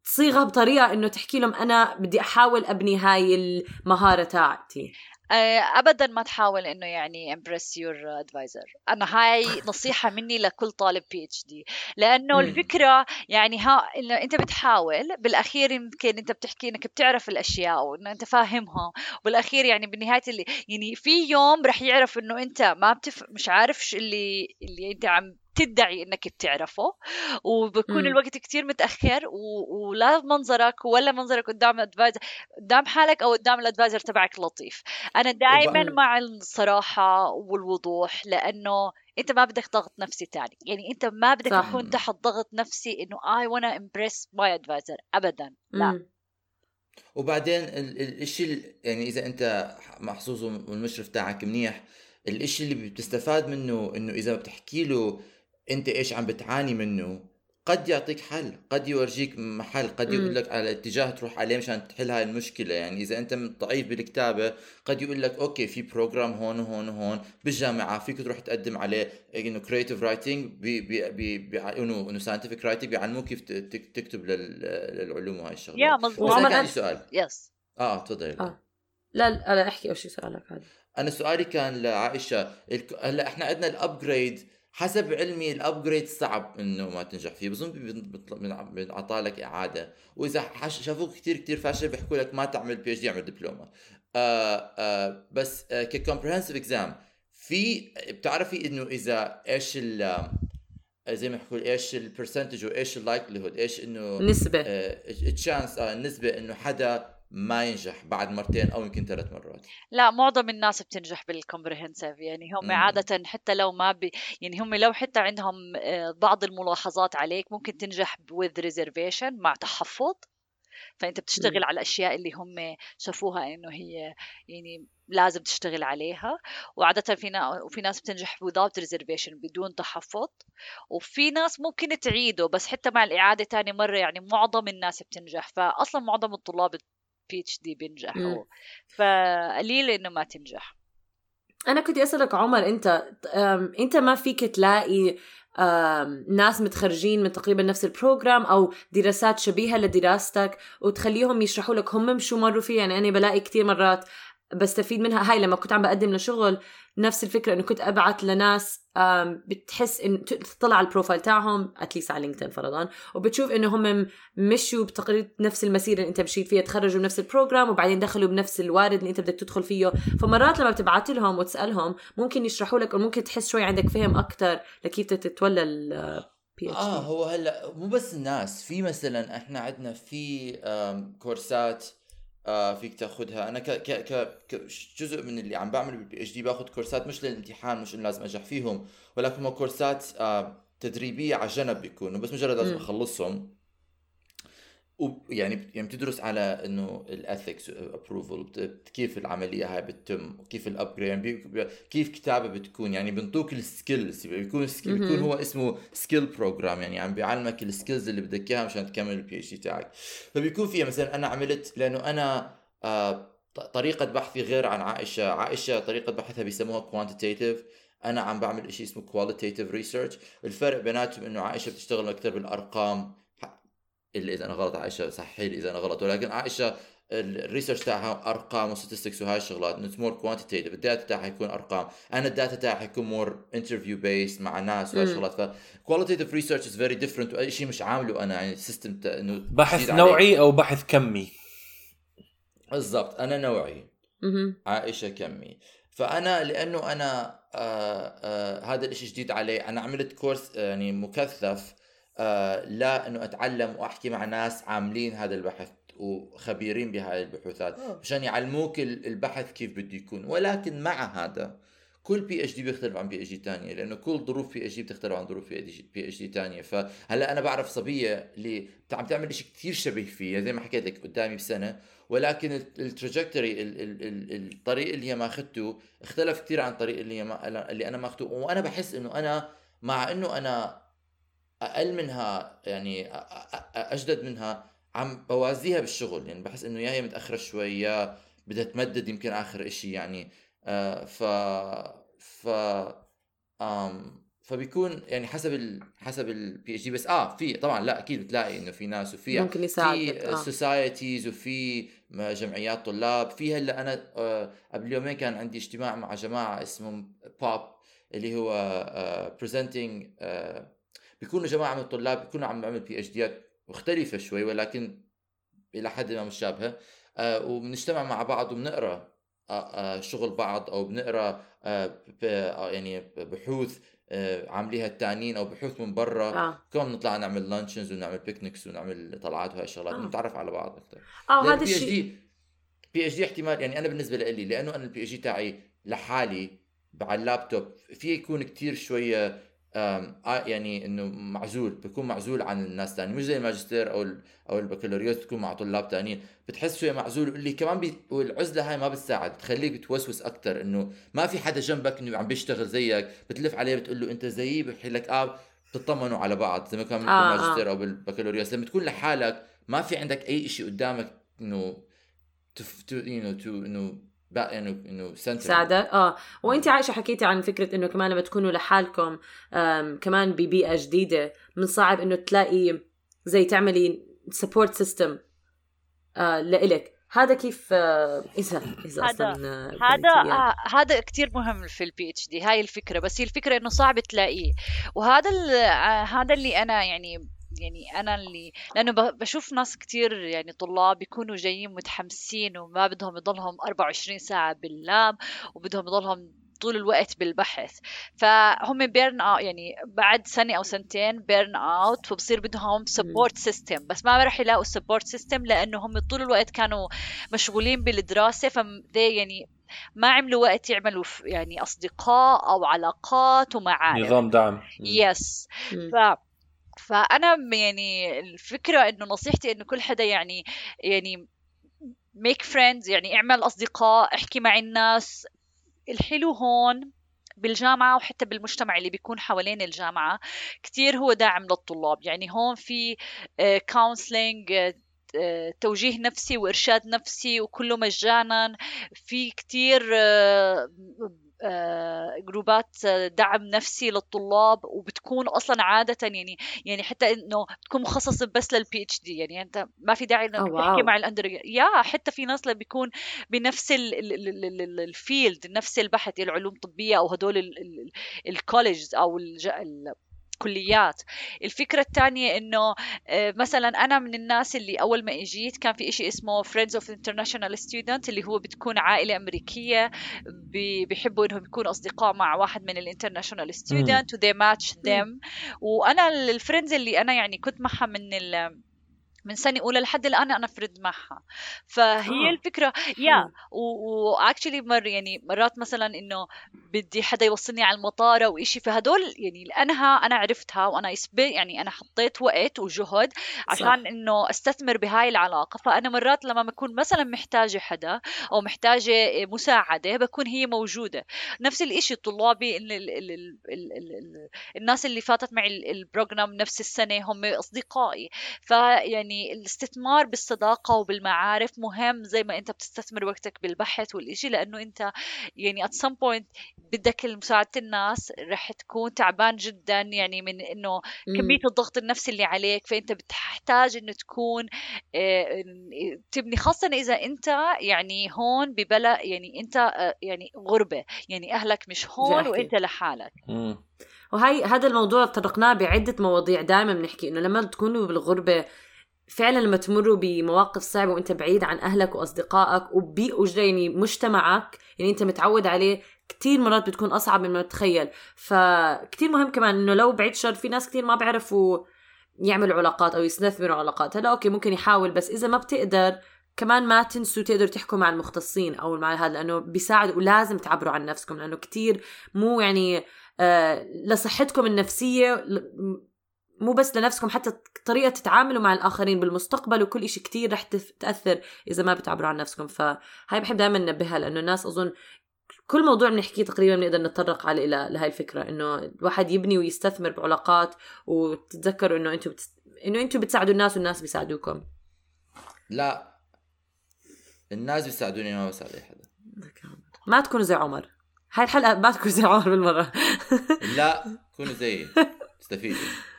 تصيغها بطريقة إنه تحكي لهم أنا بدي أحاول أبني هاي المهارة تاعتي. آه، ابدا ما تحاول إنه يعني impress your advisor أنا هاي نصيحة مني لكل طالب PhD لأنه مم. الفكرة يعني ها إنه أنت بتحاول بالأخير يمكن أنت بتحكي إنك بتعرف الأشياء وإنه أنت فاهمها. وبالاخير يعني بالنهاية اللي يعني في يوم رح يعرف إنه أنت ما بتف مش عارف اللي اللي أنت عم تدعي إنك بتعرفه وبكون مم. الوقت كتير متأخر و... ولا منظرك ولا منظرك قدام الأدفايزر قدام حالك أو قدام الأدفايزر تبعك لطيف أنا دائما مع الصراحة والوضوح لأنه أنت ما بدك ضغط نفسي تاني يعني أنت ما بدك صح. تكون تحت ضغط نفسي إنه I wanna impress my advisor ابدا لا مم. وبعدين ال- ال- الشيء ال- يعني إذا أنت محظوظ والمشرف تاعك منيح الإشي اللي بتستفاد منه إنه إذا بتحكي له أنت إيش عم بتعاني منه؟ قد يعطيك حل قد يورجيك محل قد يقول لك على اتجاه تروح عليه مشان تحل هاي المشكلة. يعني إذا أنت ضعيف بالكتابة قد يقول لك أوكي في program هون وهون وهون بالجامعة فيك تروح تقدم عليه انه creative writing انه انه scientific writing بيعلموك كيف تكتب للعلوم وهاي الشغلات. يا مضبوط كان عندي سؤال. yes آه تفضلي آه. لا لا أحكي أول شيء سؤالك هذا أنا سؤالي كان لعائشة الك- هلأ إحنا عندنا ال upgrade حسب علمي ال upgrade صعب إنه ما تنجح فيه بظن بنعطى لك إعادة. وإذا شافوك كثير كثير فاشل بيحكوا لك ما تعمل PhD اعمل دبلومة. آه آه بس آه ك comprehensive exam في بتعرفي إنه إذا إيش ال زي ما يحكوا إيش ال percentage وإيش ال likelihood إيش إنه نسبة ال chance آه النسبة إنه حدا ما ينجح بعد مرتين أو يمكن ثلاث مرات. لا معظم الناس بتنجح بال comprehensive يعني هم مم. عادة حتى لو ما بي يعني هم لو حتى عندهم آه، بعض الملاحظات عليك ممكن تنجح with reservation مع تحفظ. فأنت بتشتغل مم. على الأشياء اللي هم شافوها إنه هي يعني لازم تشتغل عليها. وعادة في ناس وفي ناس بتنجح without reservation بدون تحفظ. وفي ناس ممكن تعيده بس حتى مع الإعادة تاني مرة يعني معظم الناس بتنجح. فأصلا معظم الطلاب PhD بينجحوا مم. فقليل إنه ما تنجح. أنا كنت أسألك عمر أنت أنت ما فيك تلاقي ناس متخرجين من تقريبا نفس ال program أو دراسات شبيهة لدراستك وتخليهم يشرحوا لك هم شو مروا فيه يعني أنا بلاقي كتير مرات بستفيد منها. هاي لما كنت عم بقدم لشغل نفس الفكرة إنه كنت ابعت لناس بتحس إن تطلع على ال profile تاعهم at least على لينكدين فرضا وبتشوف إنه هم مشوا بتقريبا نفس المسيرة اللي أنت مشيت فيها تخرجوا بنفس ال program وبعدين دخلوا بنفس ال world اللي أنت بدك تدخل فيه. فمرات لما بتبعت لهم وتسألهم ممكن يشرحوا لك وممكن تحس شوي عندك فهم أكثر لكيف تتولى ال PhD آه هو هلأ مو بس الناس في مثلا إحنا عندنا في كورسات آه فيك تاخذها أنا ك ك ك جزء من اللي عم بعمله بال PhD باخذ كورسات مش للامتحان مش إنه لازم أنجح فيهم ولكن هم كورسات آه تدريبية على جنب بيكونوا بس مجرد لازم. أخلصهم ويعني يعني بتدرس على إنه ال ethics approval كيف العملية هاي بتتم كيف ال upgrade يعني كيف كتابة بتكون يعني بنطوك ال skills بيكون skill بيكون. هو اسمه skill program يعني عم بيعلمك ال skills اللي بدك إياها مشان تكمل ال PhD تاعك. فبيكون فيها مثلا أنا عملت لأنه أنا آه ط- طريقة بحثي غير عن عائشة. عائشة طريقة بحثها بيسموها quantitative أنا عم بعمل شيء اسمه qualitative research الفرق بيناتهم إنه عائشة بتشتغل أكثر بالأرقام. إلا إذا أنا غلط عائشة صحي لي إذا أنا غلط. ولكن عائشة ال research تاعها أرقام و statistics وهاي الشغلات it's more quantitative ال data تاعها يكون أرقام. أنا ال data تاعي حيكون more interview based مع ناس وهاي. الشغلات. ف qualitative research is very different way شيء مش عامله أنا يعني ال system إنه بحث. نوعي أو بحث كمي. بالضبط. أنا نوعي. عائشة كمي. فأنا لأنه أنا آه آه هذا الإشي جديد علي. أنا عملت course آه، يعني مكثف لا إنه أتعلم وأحكي مع ناس عاملين هذا البحث وخبيرين بهاي البحوثات. مشان يعلموك ال- البحث كيف بده يكون. ولكن مع هذا كل PhD بيختلف عن PhD ثانية لأنه كل ظروف PhD بتختلف عن ظروف PhD ثانية فهلأ أنا بعرف صبية اللي عم تعمل شيء كثير شبيه فيه زي ما حكيت لك قدامي بسنة ولكن ال trajectory الطريق اللي هي ماخذته اختلف كثير عن الطريق اللي هي ما اللي أنا ماخذته وأنا بحس إنه أنا مع إنه أنا أقل منها يعني أجدد منها عم بوازيها بالشغل. يعني بحس إنه يا هي متأخرة شوي يا بدها تمدد يمكن آخر إشي يعني. آه ف ف آم فبيكون يعني حسب ال... حسب ال PhD بس آه في طبعا لا أكيد بتلاقي إنه في ناس وفي ممكن يساعدك في آه. societies وفي م- جمعيات طلاب. في هلأ أنا آه، قبل يومين كان عندي اجتماع مع جماعة اسمهم بوب اللي هو presenting بيكونوا جماعة من الطلاب بيكونوا عم بيعملوا PhD ات مختلفة شوي ولكن إلى حد ما مشابهة. آه، وبنجتمع مع بعض وبنقرأ آه، آه، شغل بعض أو بنقرأ آه، آه، يعني بحوث آه، عامليها التانيين أو بحوث من برا. آه. كمان نطلع نعمل lunches ونعمل picnics ونعمل طلعات وهي الشغلات. آه. نتعرف على بعض أكثر آه هذا الشيء PhD احتمال يعني أنا بالنسبة لي لأنه أنا ال PhD تاعي لحالي على اللابتوب في يكون كتير شوية آه يعني إنه معزول بكون معزول عن الناس الثانية مش زي الماجستير أو أو البكالوريوس بتكون مع طلاب ثانيين بتحس شوية معزول اللي كمان بي والعزلة هاي ما بتساعد بتخليك بتوسوس أكثر إنه ما في حدا جنبك إنه عم بيشتغل زيك. بتلف عليه بتقول له أنت زيي؟ بحكي لك آه تطمنوا على بعض زي ما كان آه، بالماجستير أو بالبكالوريوس. لما تكون لحالك ما في عندك أي شيء قدامك إنه تف تو يو نو تو إنه بقى انه انه سنتر ساعدك آه. وانت عايشة حكيتي عن فكرة إنه كمان لما تكونوا لحالكم كمان ببيئة جديدة من صعب إنه تلاقي زي تعملي سبورت سيستم آه لإلك. هذا كيف آه إذا إذا هذا- أصلا آه، هذا يعني. آه هذا كتير مهم في البي اتش دي هاي الفكرة. بس هي الفكرة إنه صعب تلاقيه. وهذا ال- آه، هذا اللي أنا يعني يعني أنا اللي لأنه بشوف ناس كتير يعني طلاب بيكونوا جايين متحمسين وما بدهم يضلهم 24 ساعة بال lab وبدهم يضلهم طول الوقت بالبحث. فهم burn out يعني بعد سنة أو سنتين burn out فبصير بدهم support system بس ما راح يلاقوا support system لأنه هم طول الوقت كانوا مشغولين بالدراسة. ف يعني ما عملوا وقت يعملوا يعني أصدقاء أو علاقات ومعارف. نظام دعم. yes مم. ف فأنا يعني الفكرة إنه نصيحتي إنه كل حدا يعني يعني make friends يعني اعمل أصدقاء احكي مع الناس. الحلو هون بالجامعة وحتى بالمجتمع اللي بيكون حوالين الجامعة كتير هو داعم للطلاب. يعني هون في كونسلينج توجيه نفسي وإرشاد نفسي وكله مجانا. في كتير آه، آه، group ات آه، دعم نفسي للطلاب وبتكون أصلا عادة يعني يعني حتى إنه تكون مخصصة بس لل PhD يعني أنت ما في داعي انك تحكي. مع ال under يا حتى في ناس اللي بيكون بنفس ال- ال- ال- ال- ال- ال field نفس البحث العلوم الطبية أو هدول ال- ال- ال colleges أو الكليات. الفكرة الثانية إنه آه، مثلا أنا من الناس اللي أول ما إجيت كان في إشي اسمه Friends of International Student اللي هو بتكون عائلة أمريكية بي- بيحبوا إنهم يكونوا أصدقاء مع واحد من ال international student و they match them وأنا ال friends اللي أنا يعني كنت معها من ال من سنة أولى لحد الآن أنا فرد معها. فهي آه. الفكرة يا و actually مر يعني مرات مثلا إنه بدي حدا يوصلني على المطار أو شيء فهدول يعني لانها أنا عرفتها وأنا يعني أنا حطيت وقت وجهد عشان إنه أستثمر بهاي العلاقة. فأنا مرات لما بكون مثلا محتاجة حدا أو محتاجة مساعدة بكون هي موجودة. نفس الشيء طلابي الـ الـ الـ الـ الـ الـ الـ الناس اللي فاتت معي البروجرام نفس السنة هم أصدقائي. فيعني الاستثمار بالصداقة وبالمعارف مهم زي ما أنت بتستثمر وقتك بالبحث والإشي لأنه أنت يعني at some point بدك مساعدة الناس رح تكون تعبان جدا يعني من إنه مم. كمية الضغط النفسي اللي عليك فأنت بتحتاج إنه تكون آه، تبني خاصة إذا أنت يعني هون ببلد يعني أنت آه، يعني غربة يعني أهلك مش هون. وأنت لحالك مم. وهي هذا الموضوع تطرقناه بعدة مواضيع دائما بنحكي إنه لما تكونوا بالغربة فعلا لما تمروا بمواقف صعبة وأنت بعيد عن أهلك وأصدقائك وبيئة يعني مجتمعك يعني أنت متعود عليه كتير مرات بتكون أصعب مما تتخيل. فكتير مهم كمان إنه لو بعيد شر في ناس كتير ما بيعرفوا يعملوا علاقات أو يستثمروا علاقات. هلا أوكي ممكن يحاول بس إذا ما بتقدر كمان ما تنسوا تقدروا تحكوا مع المختصين أو مع هذا لأنه بيساعد ولازم تعبروا عن نفسكم لأنه كتير مو يعني آه لصحتكم النفسية ل- مو بس لنفسكم حتى طريقة تتعاملوا مع الآخرين بالمستقبل وكل إشي كتير رح تأثر إذا ما بتعبروا عن نفسكم. فهاي بحب دائما ننبهها لأنه الناس أظن كل موضوع بنحكيه تقريبا بنقدر نتطرق عليه إلى لهي الفكرة إنه الواحد يبني ويستثمر بعلاقات وتتذكروا إنه أنتم بتس... إنه أنتم بتساعدوا الناس والناس بيساعدوكم. لا الناس بيساعدوني ما بساعد أي حدا. ما تكونوا زي عمر. هاي الحلقة ما تكونوا زي عمر بالمرة. لا كونوا زيي. استفيدوا.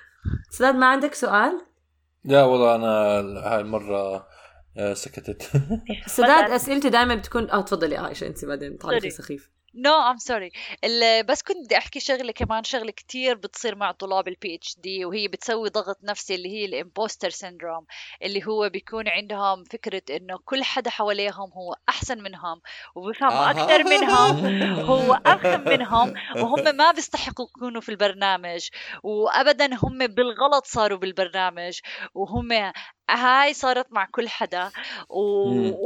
سداد ما عندك سؤال؟ لا والله أنا هاي المرة آه، سكتت سداد مثلاً. اسئلته دائما بتكون آه تفضلي عائشه أنت بعدين تعرفي Sorry. سخيف No I'm sorry بس كنت بدي أحكي شغلة كمان شغلة كتير بتصير مع طلاب ال PhD وهي بتسوي ضغط نفسي اللي هي ال imposter syndrome اللي هو بيكون عندهم فكرة إنه كل حدا حواليهم هو أحسن منهم وبفهم أها. أكثر منهم هو افهم منهم وهم ما بيستحقوا يكونوا في البرنامج وابدا هم بالغلط صاروا بالبرنامج وهم هاي صارت مع كل حدا. و...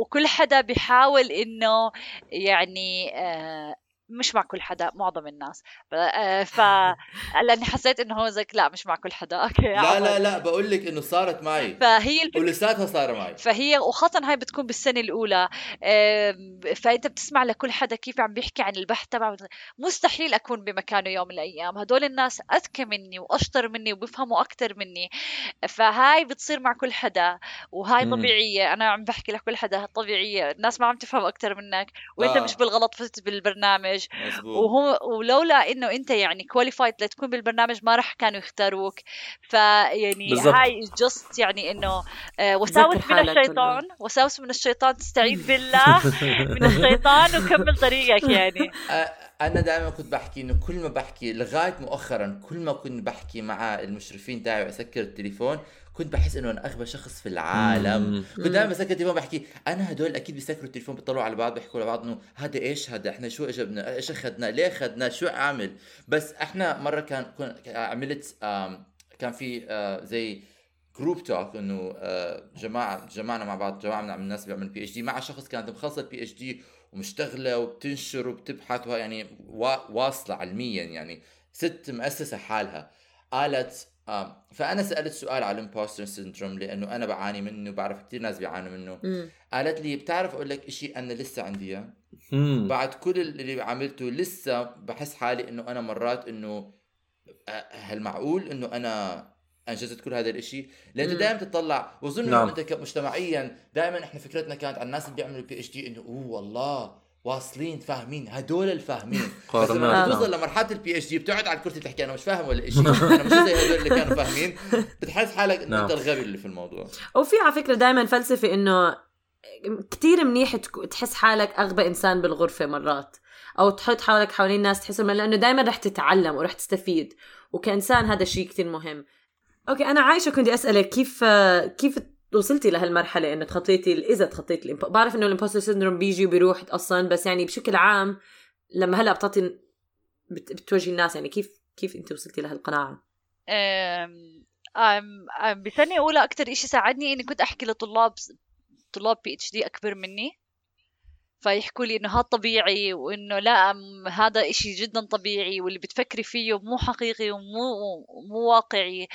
وكل حدا بيحاول إنه يعني آه مش مع كل حدا معظم الناس. ف, آه،. لأني حسيت إنه هو زيك لأ مش مع كل حدا. أوكي لا لا لا بقول لك إنه صارت معي. فهي ولساتها صار معي. فهي وخاصة هاي بتكون بالسنة الأولى. فأنت بتسمع لكل حدا كيف عم بيحكي عن البحث تبعه. مستحيل أكون بمكانه يوم من الأيام. هدول الناس أذكى مني وأشطر مني وبيفهموا أكثر مني. فهاي بتصير مع كل حدا وهاي مم. طبيعية. أنا عم بحكي لكل حدا طبيعية. الناس ما عم تفهم أكثر منك وأنت آه. مش بالغلط فزت بالبرنامج. مزبوط وهو ولولا إنه أنت يعني كواليفايد لتكون بالبرنامج ما راح كانوا يختاروك. فيعني. هاي جست يعني إنه آه، وساوس من الشيطان وساوس من الشيطان تستعيذ بالله. من الشيطان وكمل طريقك يعني. أنا دائما كنت بحكي إنه كل ما بحكي لغاية مؤخرا كل ما كنت بحكي مع المشرفين تاعي وأسكر التليفون كنت بحس إنه أنا أغبى شخص في العالم. كنت دائما بسكر التليفون بحكي أنا هدول أكيد بيسكروا التليفون بيطلعوا على بعض بيحكوا لبعض إنه هذا إيش؟ هذا إحنا شو إجبنا؟ إيش أخذنا؟ ليه أخذنا؟ شو أعمل؟ بس إحنا مرة كان كن عملت كان في آه، زي group talk إنه آه، جماعة جمعنا مع بعض جماعة من الناس اللي بيعمل PhD مع شخص كانت مخلصه ال PhD ومشتغلة وبتنشر وبتبحث وها يعني وا- واصلة علميا يعني. ست مؤسسة حالها. قالت آه فأنا سألت سؤال على ال impostor syndrome لأنه أنا بعاني منه بعرف كثير ناس بيعانوا منه مم. قالت لي بتعرف أقول لك شيء أنا لسه عندي. بعد كل اللي عملته لسه بحس حالي إنه أنا مرات إنه آه، هل معقول إنه أنا أنجزت كل هذا الإشي لأنه. دائما تطلع واظن إنه نعم. أنت مجتمعيا دائما إحنا فكرتنا كانت عن الناس اللي بيعملوا PhD إنه أوه والله واصلين فاهمين؟ هدول الفاهمين. بس لما توصل لمرحلة ال PhD بتقعد على الكرسي بتحكي أنا مش فاهم ولا شيء أنا مش زي هدول اللي كانوا فاهمين. بتحس حالك إنه نعم. انت الغبي اللي في الموضوع. وفي على فكرة دائما فلسفة إنه كتير منيح تحس حالك أغبى إنسان بالغرفة مرات. أو تحط حولك حوالين ناس تحسهم لأنه دائما رح تتعلم ورح تستفيد. وكإنسان هذا شيء كتير مهم. okay أنا عايشة كنت أسألك كيف كيف وصلتي لهالمرحلة إنه تخطيتي إذا تخطيتي ال imp... بعرف إنه ال impostor syndrome بيجي وبيروح أصلا بس يعني بشكل عام لما هلأ بتعطي بت... بتوجهي الناس يعني كيف كيف أنت وصلتي أم بسنة أولى أكتر إشي ساعدني إني كنت أحكي لطلاب طلاب PhD أكبر مني. فيحكوا لي إنه هذا طبيعي وإنه لا هذا إشي جدا طبيعي واللي بتفكري فيه مو حقيقي ومو مو واقعي.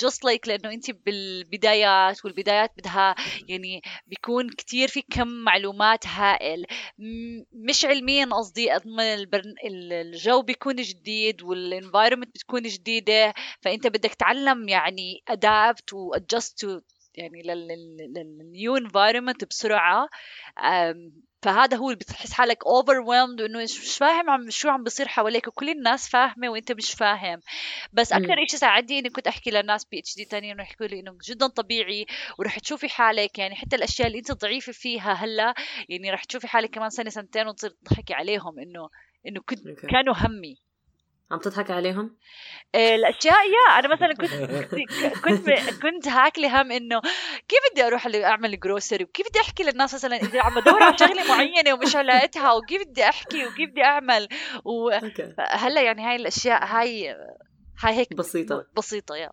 just like لأنه أنت بالبدايات والبدايات بدها يعني بيكون كتير في كم معلومات هائل. مش علميا قصدي قد ما البرن... ال- الجو بيكون جديد وال environment بتكون جديدة فأنت بدك تعلم يعني adapt و adjust يعني لل new environment بسرعة أم، فهذا هو اللي بتحس حالك overwhelmed وإنه مش فاهم عم شو عم بصير حواليك وكل الناس فاهمة وإنت مش فاهم بس. أكثر شيء ساعدني إني كنت أحكي للناس PhD ثانيين إنه يحكوا لي انه جدا طبيعي ورح تشوفي حالك يعني حتى الأشياء اللي إنت ضعيفة فيها هلأ يعني رح تشوفي حالك كمان سنة سنتين وتصير تضحكي عليهم انه إنه كنت. كانوا همي عم تضحك عليهم؟ آه، الأشياء يا أنا مثلا كنت كنت كنت هاكلي هم إنه كيف بدي أروح أعمل جروسري وكيف بدي أحكي للناس مثلا إذا عم بدور على شغلة معينة ومش لقيتها وكيف بدي أحكي وكيف بدي أعمل؟ وهلا يعني هاي الأشياء هاي هاي هيك بسيطة. بسيطة يا.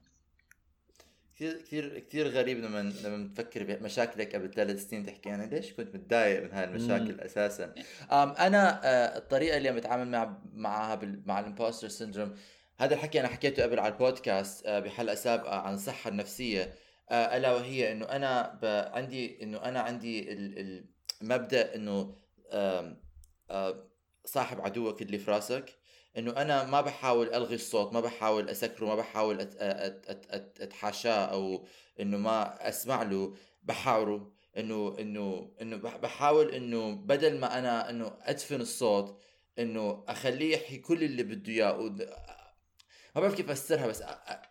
كثير كثير كثير غريب لما لما تفكر بمشاكلك قبل ثلاث سنين تحكي أنا ليش كنت متضايق من هاي المشاكل أساسا؟ أم أنا آه، الطريقة اللي عم بتعامل مع معها مع ال impostor syndrome هذا الحكي أنا حكيته قبل على البودكاست آه، بحلقة سابقة عن الصحة النفسية. آه، ألا وهي إنه أنا ب- عندي إنه أنا عندي ال- المبدا إنه صاحب عدوك اللي في راسك. إنه أنا ما بحاول ألغي الصوت ما بحاول أسكره ما بحاول أت أت أت أت أتحاشاه أو إنه ما أسمع له بحاوره إنه إنه إنه بح- بحاول إنه بدل ما أنا إنه أدفن الصوت إنه أخليه يحكي كل اللي بده إياه ود- ما بعرف كيف أفسرها بس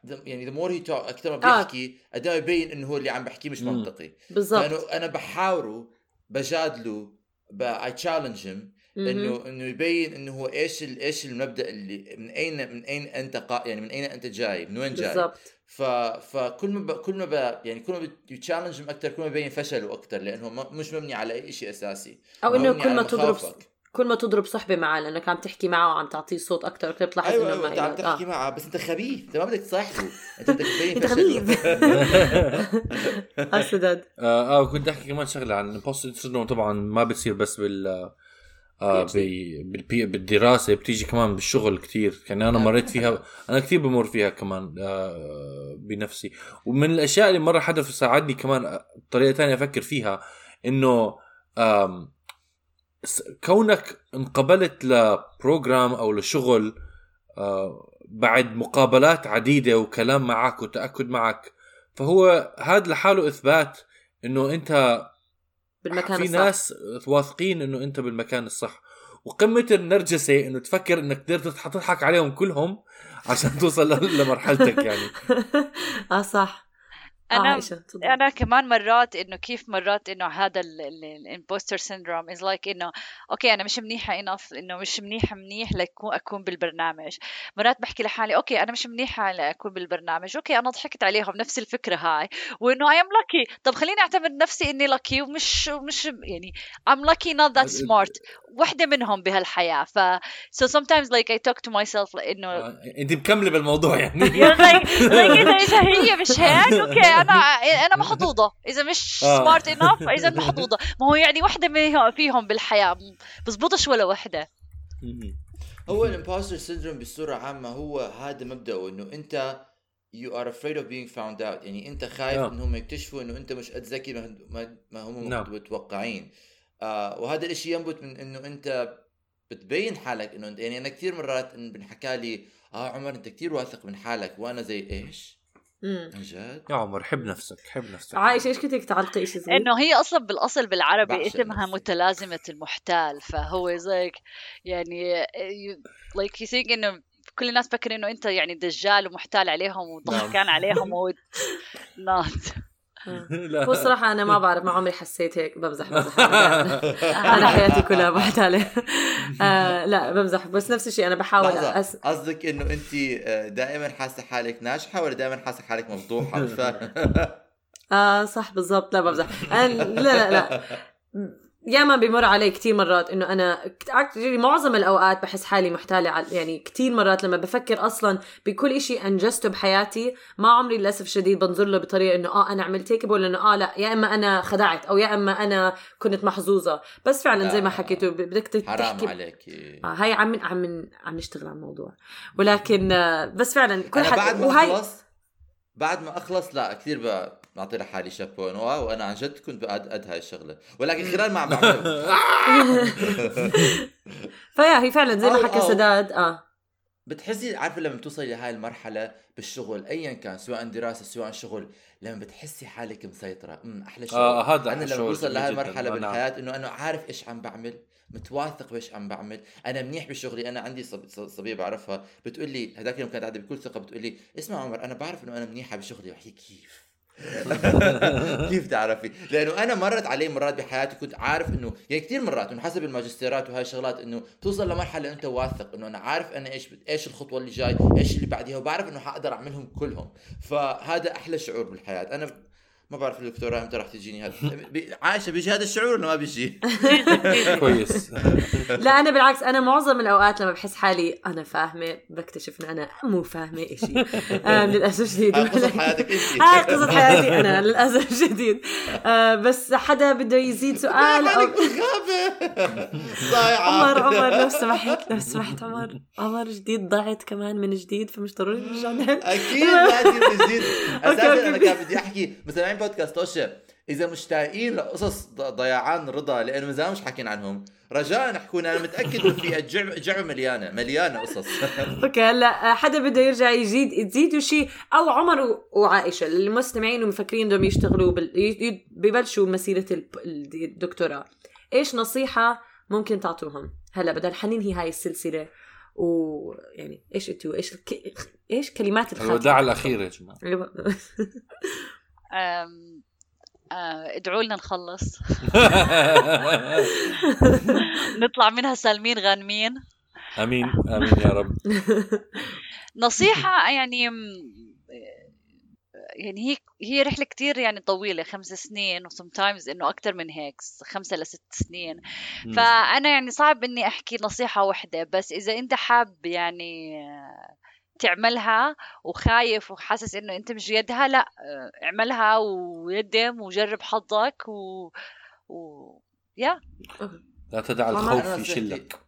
يعني the more he talk أكثر ما. بيحكي قد ما يبين إنه هو اللي عم بحكيه مش. منطقي بالضبط لأنه أنا بحاوره بجادله I challenge him. إنه إنه يبين إنه هو إيش ال- إيش المبدأ اللي من اين من أين أنت قا يعني من أين أنت جاي؟ من وين جاي؟ بالضبط. ف فكل ما ب... كل ما ب... يعني كل ما بت challenge أكثر كل ما بيبين فشله أكثر لأنه ما... مش مبني على أي شيء أساسي. أو إنه كل ما تضرب. كل ما تضرب صحبة معاه لأنك عم تحكي معه وعم تعطيه صوت أكثر وكثير بتلاحظ أيوه إنه أيوه أنت ما عم تحكي آه. معه بس أنت خبيث أنت ما بدك تصاحبه. أنت بدك تبين أنت خبيث. آه آه، كنت أحكي كمان شغلة عن ال impostor syndrome طبعا ما بتصير بس بال بالدراسة بتيجي كمان بالشغل كتير. يعني أنا مريت فيها أنا كثير بمر فيها كمان آه بنفسي. ومن الأشياء اللي مرة حدا ساعدني كمان آه، بطريقة تانية أفكر فيها إنه كونك انقبلت لبروجرام أو لشغل آه بعد مقابلات عديدة وكلام معك وتأكد معك فهو هذا لحاله إثبات إنه أنت بالمكان في الصح. ناس واثقين إنه أنت بالمكان الصح. وقمة النرجسة إنه تفكر إنك قدرت تضح- تضحك عليهم كلهم عشان توصل لمرحلتك يعني. آه صح. أنا عائشة تفضلي. أنا كمان مرات إنه كيف مرات إنه هذا ال impostor syndrome is like إنه okay أنا مش منيحة enough إنه مش منيحة منيح لاكون أكون بالبرنامج. مرات بحكي لحالي okay أنا مش منيحة لأكون بالبرنامج okay أنا ضحكت عليهم نفس الفكرة هاي. وإنه I'm lucky طب خليني أعتبر نفسي إني lucky ومش مش يعني I'm lucky not that smart. وحدة منهم بهالحياة. ف so sometimes like I talk to myself إنه آه، انت مكملة بالموضوع يعني. إذا هي مش هيك okay أنا أنا محظوظة إذا مش آه. smart enough إذا محظوظة ما هو يعني وحدة منهم- فيهم بالحياة بزبطش ولا وحدة هو ال impostor syndrome بصورة عامة هو هذا مبدأه إنه أنت you are afraid of being found out يعني أنت خايف نعم. انهم يكتشفوا إنه أنت مش قد ذكي ما- ما, ما هم نعم. متوقعين آه وهذا الإشي ينبت من إنه أنت بتبين حالك إنه انت يعني أنا كثير مرات إن بنحكى لي آه عمر أنت كثير واثق من حالك وأنا زي إيش؟ عن جد؟ يا عمر حب نفسك حب نفسك عائشة إيش كنت تعلقي شيء صغير؟ إنه هي أصلا بالأصل بالعربي اسمها نفسي. متلازمة المحتال فهو زيك يعني like you think إنه كل الناس فكر إنه أنت يعني دجال ومحتال عليهم وضحكان عليهم و not آه. الصراحة أنا ما بعرف ما عمري حسيت هيك بمزح بمزح أنا حياتي كلها محتالة آه لا بمزح. بس نفس الشيء أنا بحاول أس... قصدك إنه أنت آه، دائما حاسة حالك ناجحة ولا دائما حاسة حالك مش فاهم آه صح بالضبط. لا بمزح. أنا لا لا لا. ياما بمر علي كتير مرات إنه أنا معظم الأوقات بحس حالي محتالة يعني كتير مرات لما بفكر أصلا بكل إشي أنجزته بحياتي ما عمري للأسف الشديد بنظر له بطريقة إنه آه أنا عملت هيك بقول إنه آه لا يا إما أنا خدعت أو يا إما أنا كنت محظوظة بس فعلا زي ما لا. حكيتوا بدك تحكي حرام عليك آه هاي عم عم عم نشتغل على الموضوع ولكن آه بس فعلا كل حد بعد ما وهاي اخلص بعد ما أخلص لا كثير بعطي لحالي شابو انه واو أنا عن جد كنت بقد قد هاي الشغلة. ولكن خلال ما عم بعملها فيا هي فعلا زي ما حكى. سداد آه. بتحسي عارفة لما بتوصلي لهاي المرحلة بالشغل ايا كان سواء دراسة سواء شغل لما بتحسي حالك مسيطرة. أمم أحلى شيء آه، هذا أنا لما بوصل جداً. المرحلة نعم. بالحياة إنه أنا عارف إيش عم بعمل متواثق بإيش عم بعمل. أنا منيح بشغلي أنا عندي صبية بعرفها. بتقول لي هذاك اليوم كانت قاعدة بكل ثقة بتقول لي اسمع عمر أنا بعرف إنه أنا منيحة بشغلي. وحكي كيف؟ كيف تعرفي؟ لأنه أنا مرت علي مرات بحياتي كنت عارف إنه يعني كثير مرات إنه حسب الماجستيرات وهاي الشغلات إنه توصل لمرحلة أنت واثق إنه أنا عارف أنا إيش إيش الخطوة اللي جاي، إيش اللي بعديها وبعرف إنه حقدر أعملهم كلهم، فهذا أحلى شعور بالحياة، أنا ما بعرف الدكتوراه إمتى راح تجيني هذا. عايشة بيجي هذا الشعور ولا ما بيجي؟ كويس. لا أنا بالعكس أنا معظم الأوقات لما بحس حالي أنا فاهمة بكتشف إن أنا مو فاهمة شيء آه للأسف الشديد هاي قصة حياتك انت هاي قصة حياتي أنا للأسف الشديد آه بس حدا بده يزيد سؤال بالغابه ضايعة. عمر عمر لو سمحت لو سمحت عمر. عمر جديد ضعت كمان من جديد فمش ضروري نرجع أكيد لازم من جديد. أساسا أنا. كان بدي أحكي. مستمعين بودكاست توشا إذا مشتاقين لقصص ض- ضيعان رضا لأنه من زمان مش حاكين عنهم. رجاء احكونا أنا متأكد إنه في جعبه مليانة مليانة قصص. أوكي هلأ آه، حدا بده يرجع يزيد تزيدوا شيء أو عمر وعائشة المستمعين ومفكرين بدهم يشتغلوا بال... ببلشوا مسيرة الدكتوراه. إيش نصيحة ممكن تعطوهم؟ هلأ بدل حننهي هاي السلسلة ويعني إيش أنتوا إيش الك... إيش كلمات الخاتمه الوداع الأخير يا جماعة. ادعوا لنا نخلص. نطلع منها سالمين غانمين. آمين آمين يا رب. نصيحة يعني يعني هي هي رحلة كتير يعني طويلة خمس سنين وسمتايمز إنه أكثر من هيك خمسة لست سنين. فأنا يعني صعب إني أحكي نصيحة واحدة بس إذا أنت حاب يعني آه، تعملها وخايف وحاسس إنه أنت مش يدها لأ اعملها ويدم وجرب حظك و, و... يا. لا تدع الخوف يشلك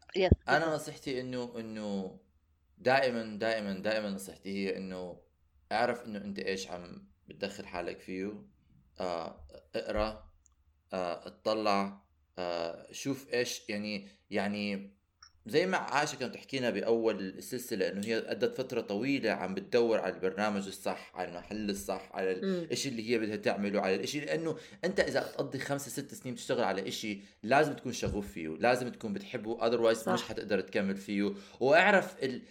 أنا نصيحتي إنه إنه دائما دائما دائما نصيحتي هي إنه اعرف إنه أنت إيش عم بتدخل حالك فيه آه اقرأ آه اطلع آه شوف إيش يعني يعني زي ما عائشة كانت تحكينا بأول السلسلة إنه هي قضت فترة طويلة عم بتدور على البرنامج الصح على المحل الصح على. الإشي اللي هي بدها تعمله على الإشي لأنه أنت إذا تقضي خمسة ست سنين تشتغل على إشي لازم تكون شغوف فيه لازم تكون بتحبه صح. مش حتقدر تكمل فيه وأعرف ال...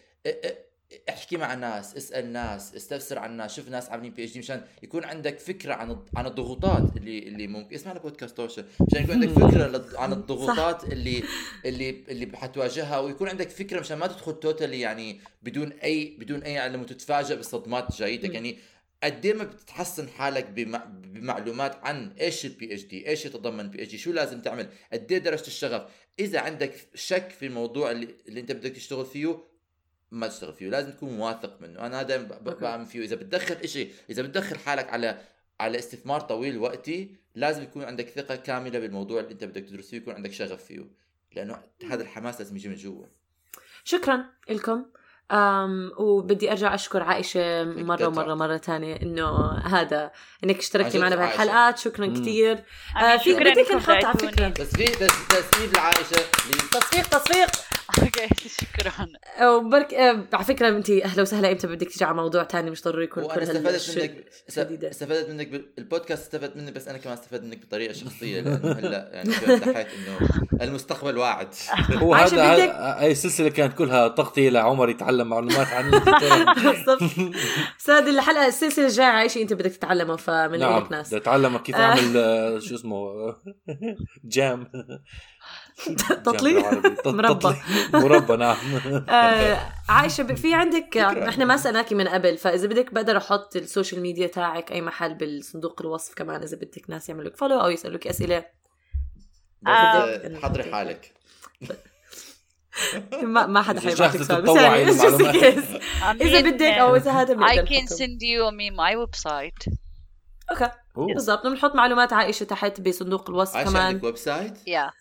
احكي مع ناس اسأل ناس استفسر عن ناس شوف ناس عاملين بي اتش دي مشان يكون عندك فكرة عن عن الضغوطات اللي اللي ممكن اسمع لبودكاست توشة مشان يكون عندك فكرة عن الضغوطات اللي اللي اللي حتواجهها ويكون عندك فكرة مشان ما تدخل totally يعني بدون أي بدون أي علم وتتفاجئ بالصدمات جايتك. يعني قد ما بتحسن حالك بمع... بمعلومات عن إيش ال PhD، إيش يتضمن PhD، شو لازم تعمل، قد إيه درجة الشغف، إذا عندك شك في الموضوع اللي, اللي أنت بدك تشتغل فيه ما تشتغل فيه، لازم تكون واثق منه، أنا دائما ب- ب- okay. بعمل فيه، إذا بتدخل إشي إذا بتدخل حالك على على استثمار طويل وقتي، لازم يكون عندك ثقة كاملة بالموضوع اللي أنت بدك تدرس فيه، يكون عندك شغف فيه، لأنه هذا الحماس لازم يجي من جوا. شكرا لكم أم وبدي أرجع أشكر عائشة مرة. ومرة مرة تانية إنه هذا إنك اشتركتي معنا. بهالحلقات شكرا. كثير آه، في بدك نحط على. فكرة تصفيق تسديد لعائشة تصفيق تصفيق أوكي شكرا. وبرك آه، على فكرة انت أهلا وسهلا إمتى بدك تيجي على موضوع تاني مش ضروري يكون كل استفدت منك شديدة. استفدت منك بالبودكاست استفدت منك بس أنا كمان استفدت منك بطريقة شخصية لأنه هلأ يعني إنه المستقبل واعد. هو عايشة هذا بدك- ه- هاي السلسلة كانت كلها تغطيه لعمر يتعلم معلومات عن. بالضبط. هذه الحلقة السلسلة الجاية عايشه أنت بدك تتعلمه؟ فمن نعم. لك ناس بدي اتعلم كيف آه. أعمل آه، شو اسمه؟ آه، jam. تطلي؟ jam بالعربي. تط- مربى. مربى نعم. آه، عايشة في عندك إحنا ما سالناكي من قبل فإذا بدك بقدر أحط ال social media تاعك أي محل بالصندوق الوصف كمان إذا بدك ناس يعملوا لك follow أو يسألوك أسئلة. آه. حضري حالك. ما ما حدا إذا حيبعث لك جاهزة سؤال بس يعني. إذا بدك أو إذا هذا I بنقدر can send you me my website. Okay. بالضبط. بنحط معلومات عائشه تحت بصندوق الوصف كمان عندك website واصلة؟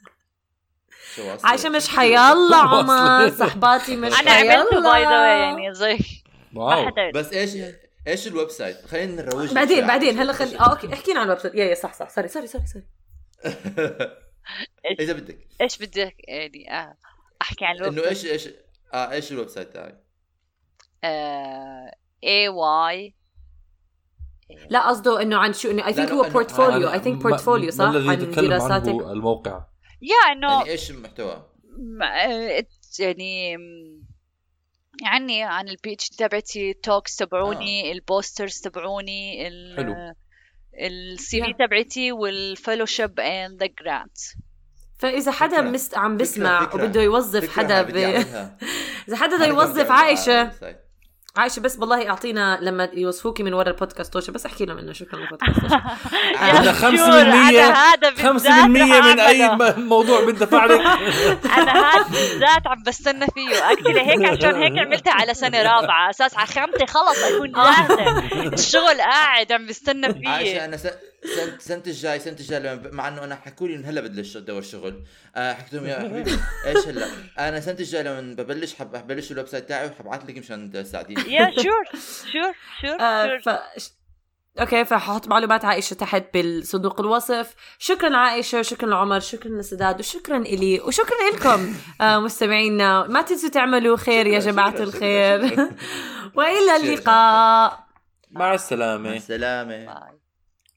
عايشة مش حيالله عمر. صحباتي مش أنا عملته باي ذا حيالله يعني زي ما wow. بس إيش إيش ال website؟ خلينا نروج بعدين بعدين. هلا خلي آه okay احكينا عن ال website. Yeah yeah صح صح. Sorry sorry sorry sorry إذا بدك. إيش بدك؟ يعني آه. أحكي عن الويب إنه إيش إيش آه إيش ال website تاعك؟ آه، اي واي لا قصده إنه عن شو إنه I think هو portfolio I think portfolio صح؟ عن دراساتك. الموقع. Yeah إنه يعني إيش المحتوى آه، يعني يعني عن ال PhD تبعتي talks تبعوني ال posters تبعوني ال- حلو. ال CV. تبعتي وال fellowship and the grant فإذا حدا فكرة. مس عم بسمع فكرة. وبده يوظف فكرة حدا ب... إذا حدا بده يوظف عائشة عائشه بس والله اعطينا لما يوصفوكي من ورا البودكاست توشه بس احكي لهم إنه شكرا للبودكاست توشه بدنا 5% أنا هذا 5% بالذات من أي موضوع بندفع لك أنا هذا بالذات عم بستنى فيه. Actually هيك عشان هيك عملتها على سنة رابعة. أساس على خامتي خلص أكون جاهزة. الشغل قاعد عم بستنى عايشة فيه أنا س- سنة سنة الجاي سنة الجاي لما مع إنه أنا حكوا لي من هلا بدي ادور شغل. آه حكيت لهم يا حبيبي إيش هلأ؟ أنا سنة الجاي لما ببلش حب ببلش ال website تاعي وحبعث لك مشان تساعديني. يا شور شور شور. أوكي فحط معلومات عائشة تحت بالصندوق الوصف. شكرا عائشة شكرا لعمر شكرا لسداد وشكرا إلي وشكرا لكم آه مستمعينا ما تنسوا تعملوا خير يا جماعة شكراً، الخير. شكراً. وإلى. اللقاء. مع السلامة. مع السلامة. باي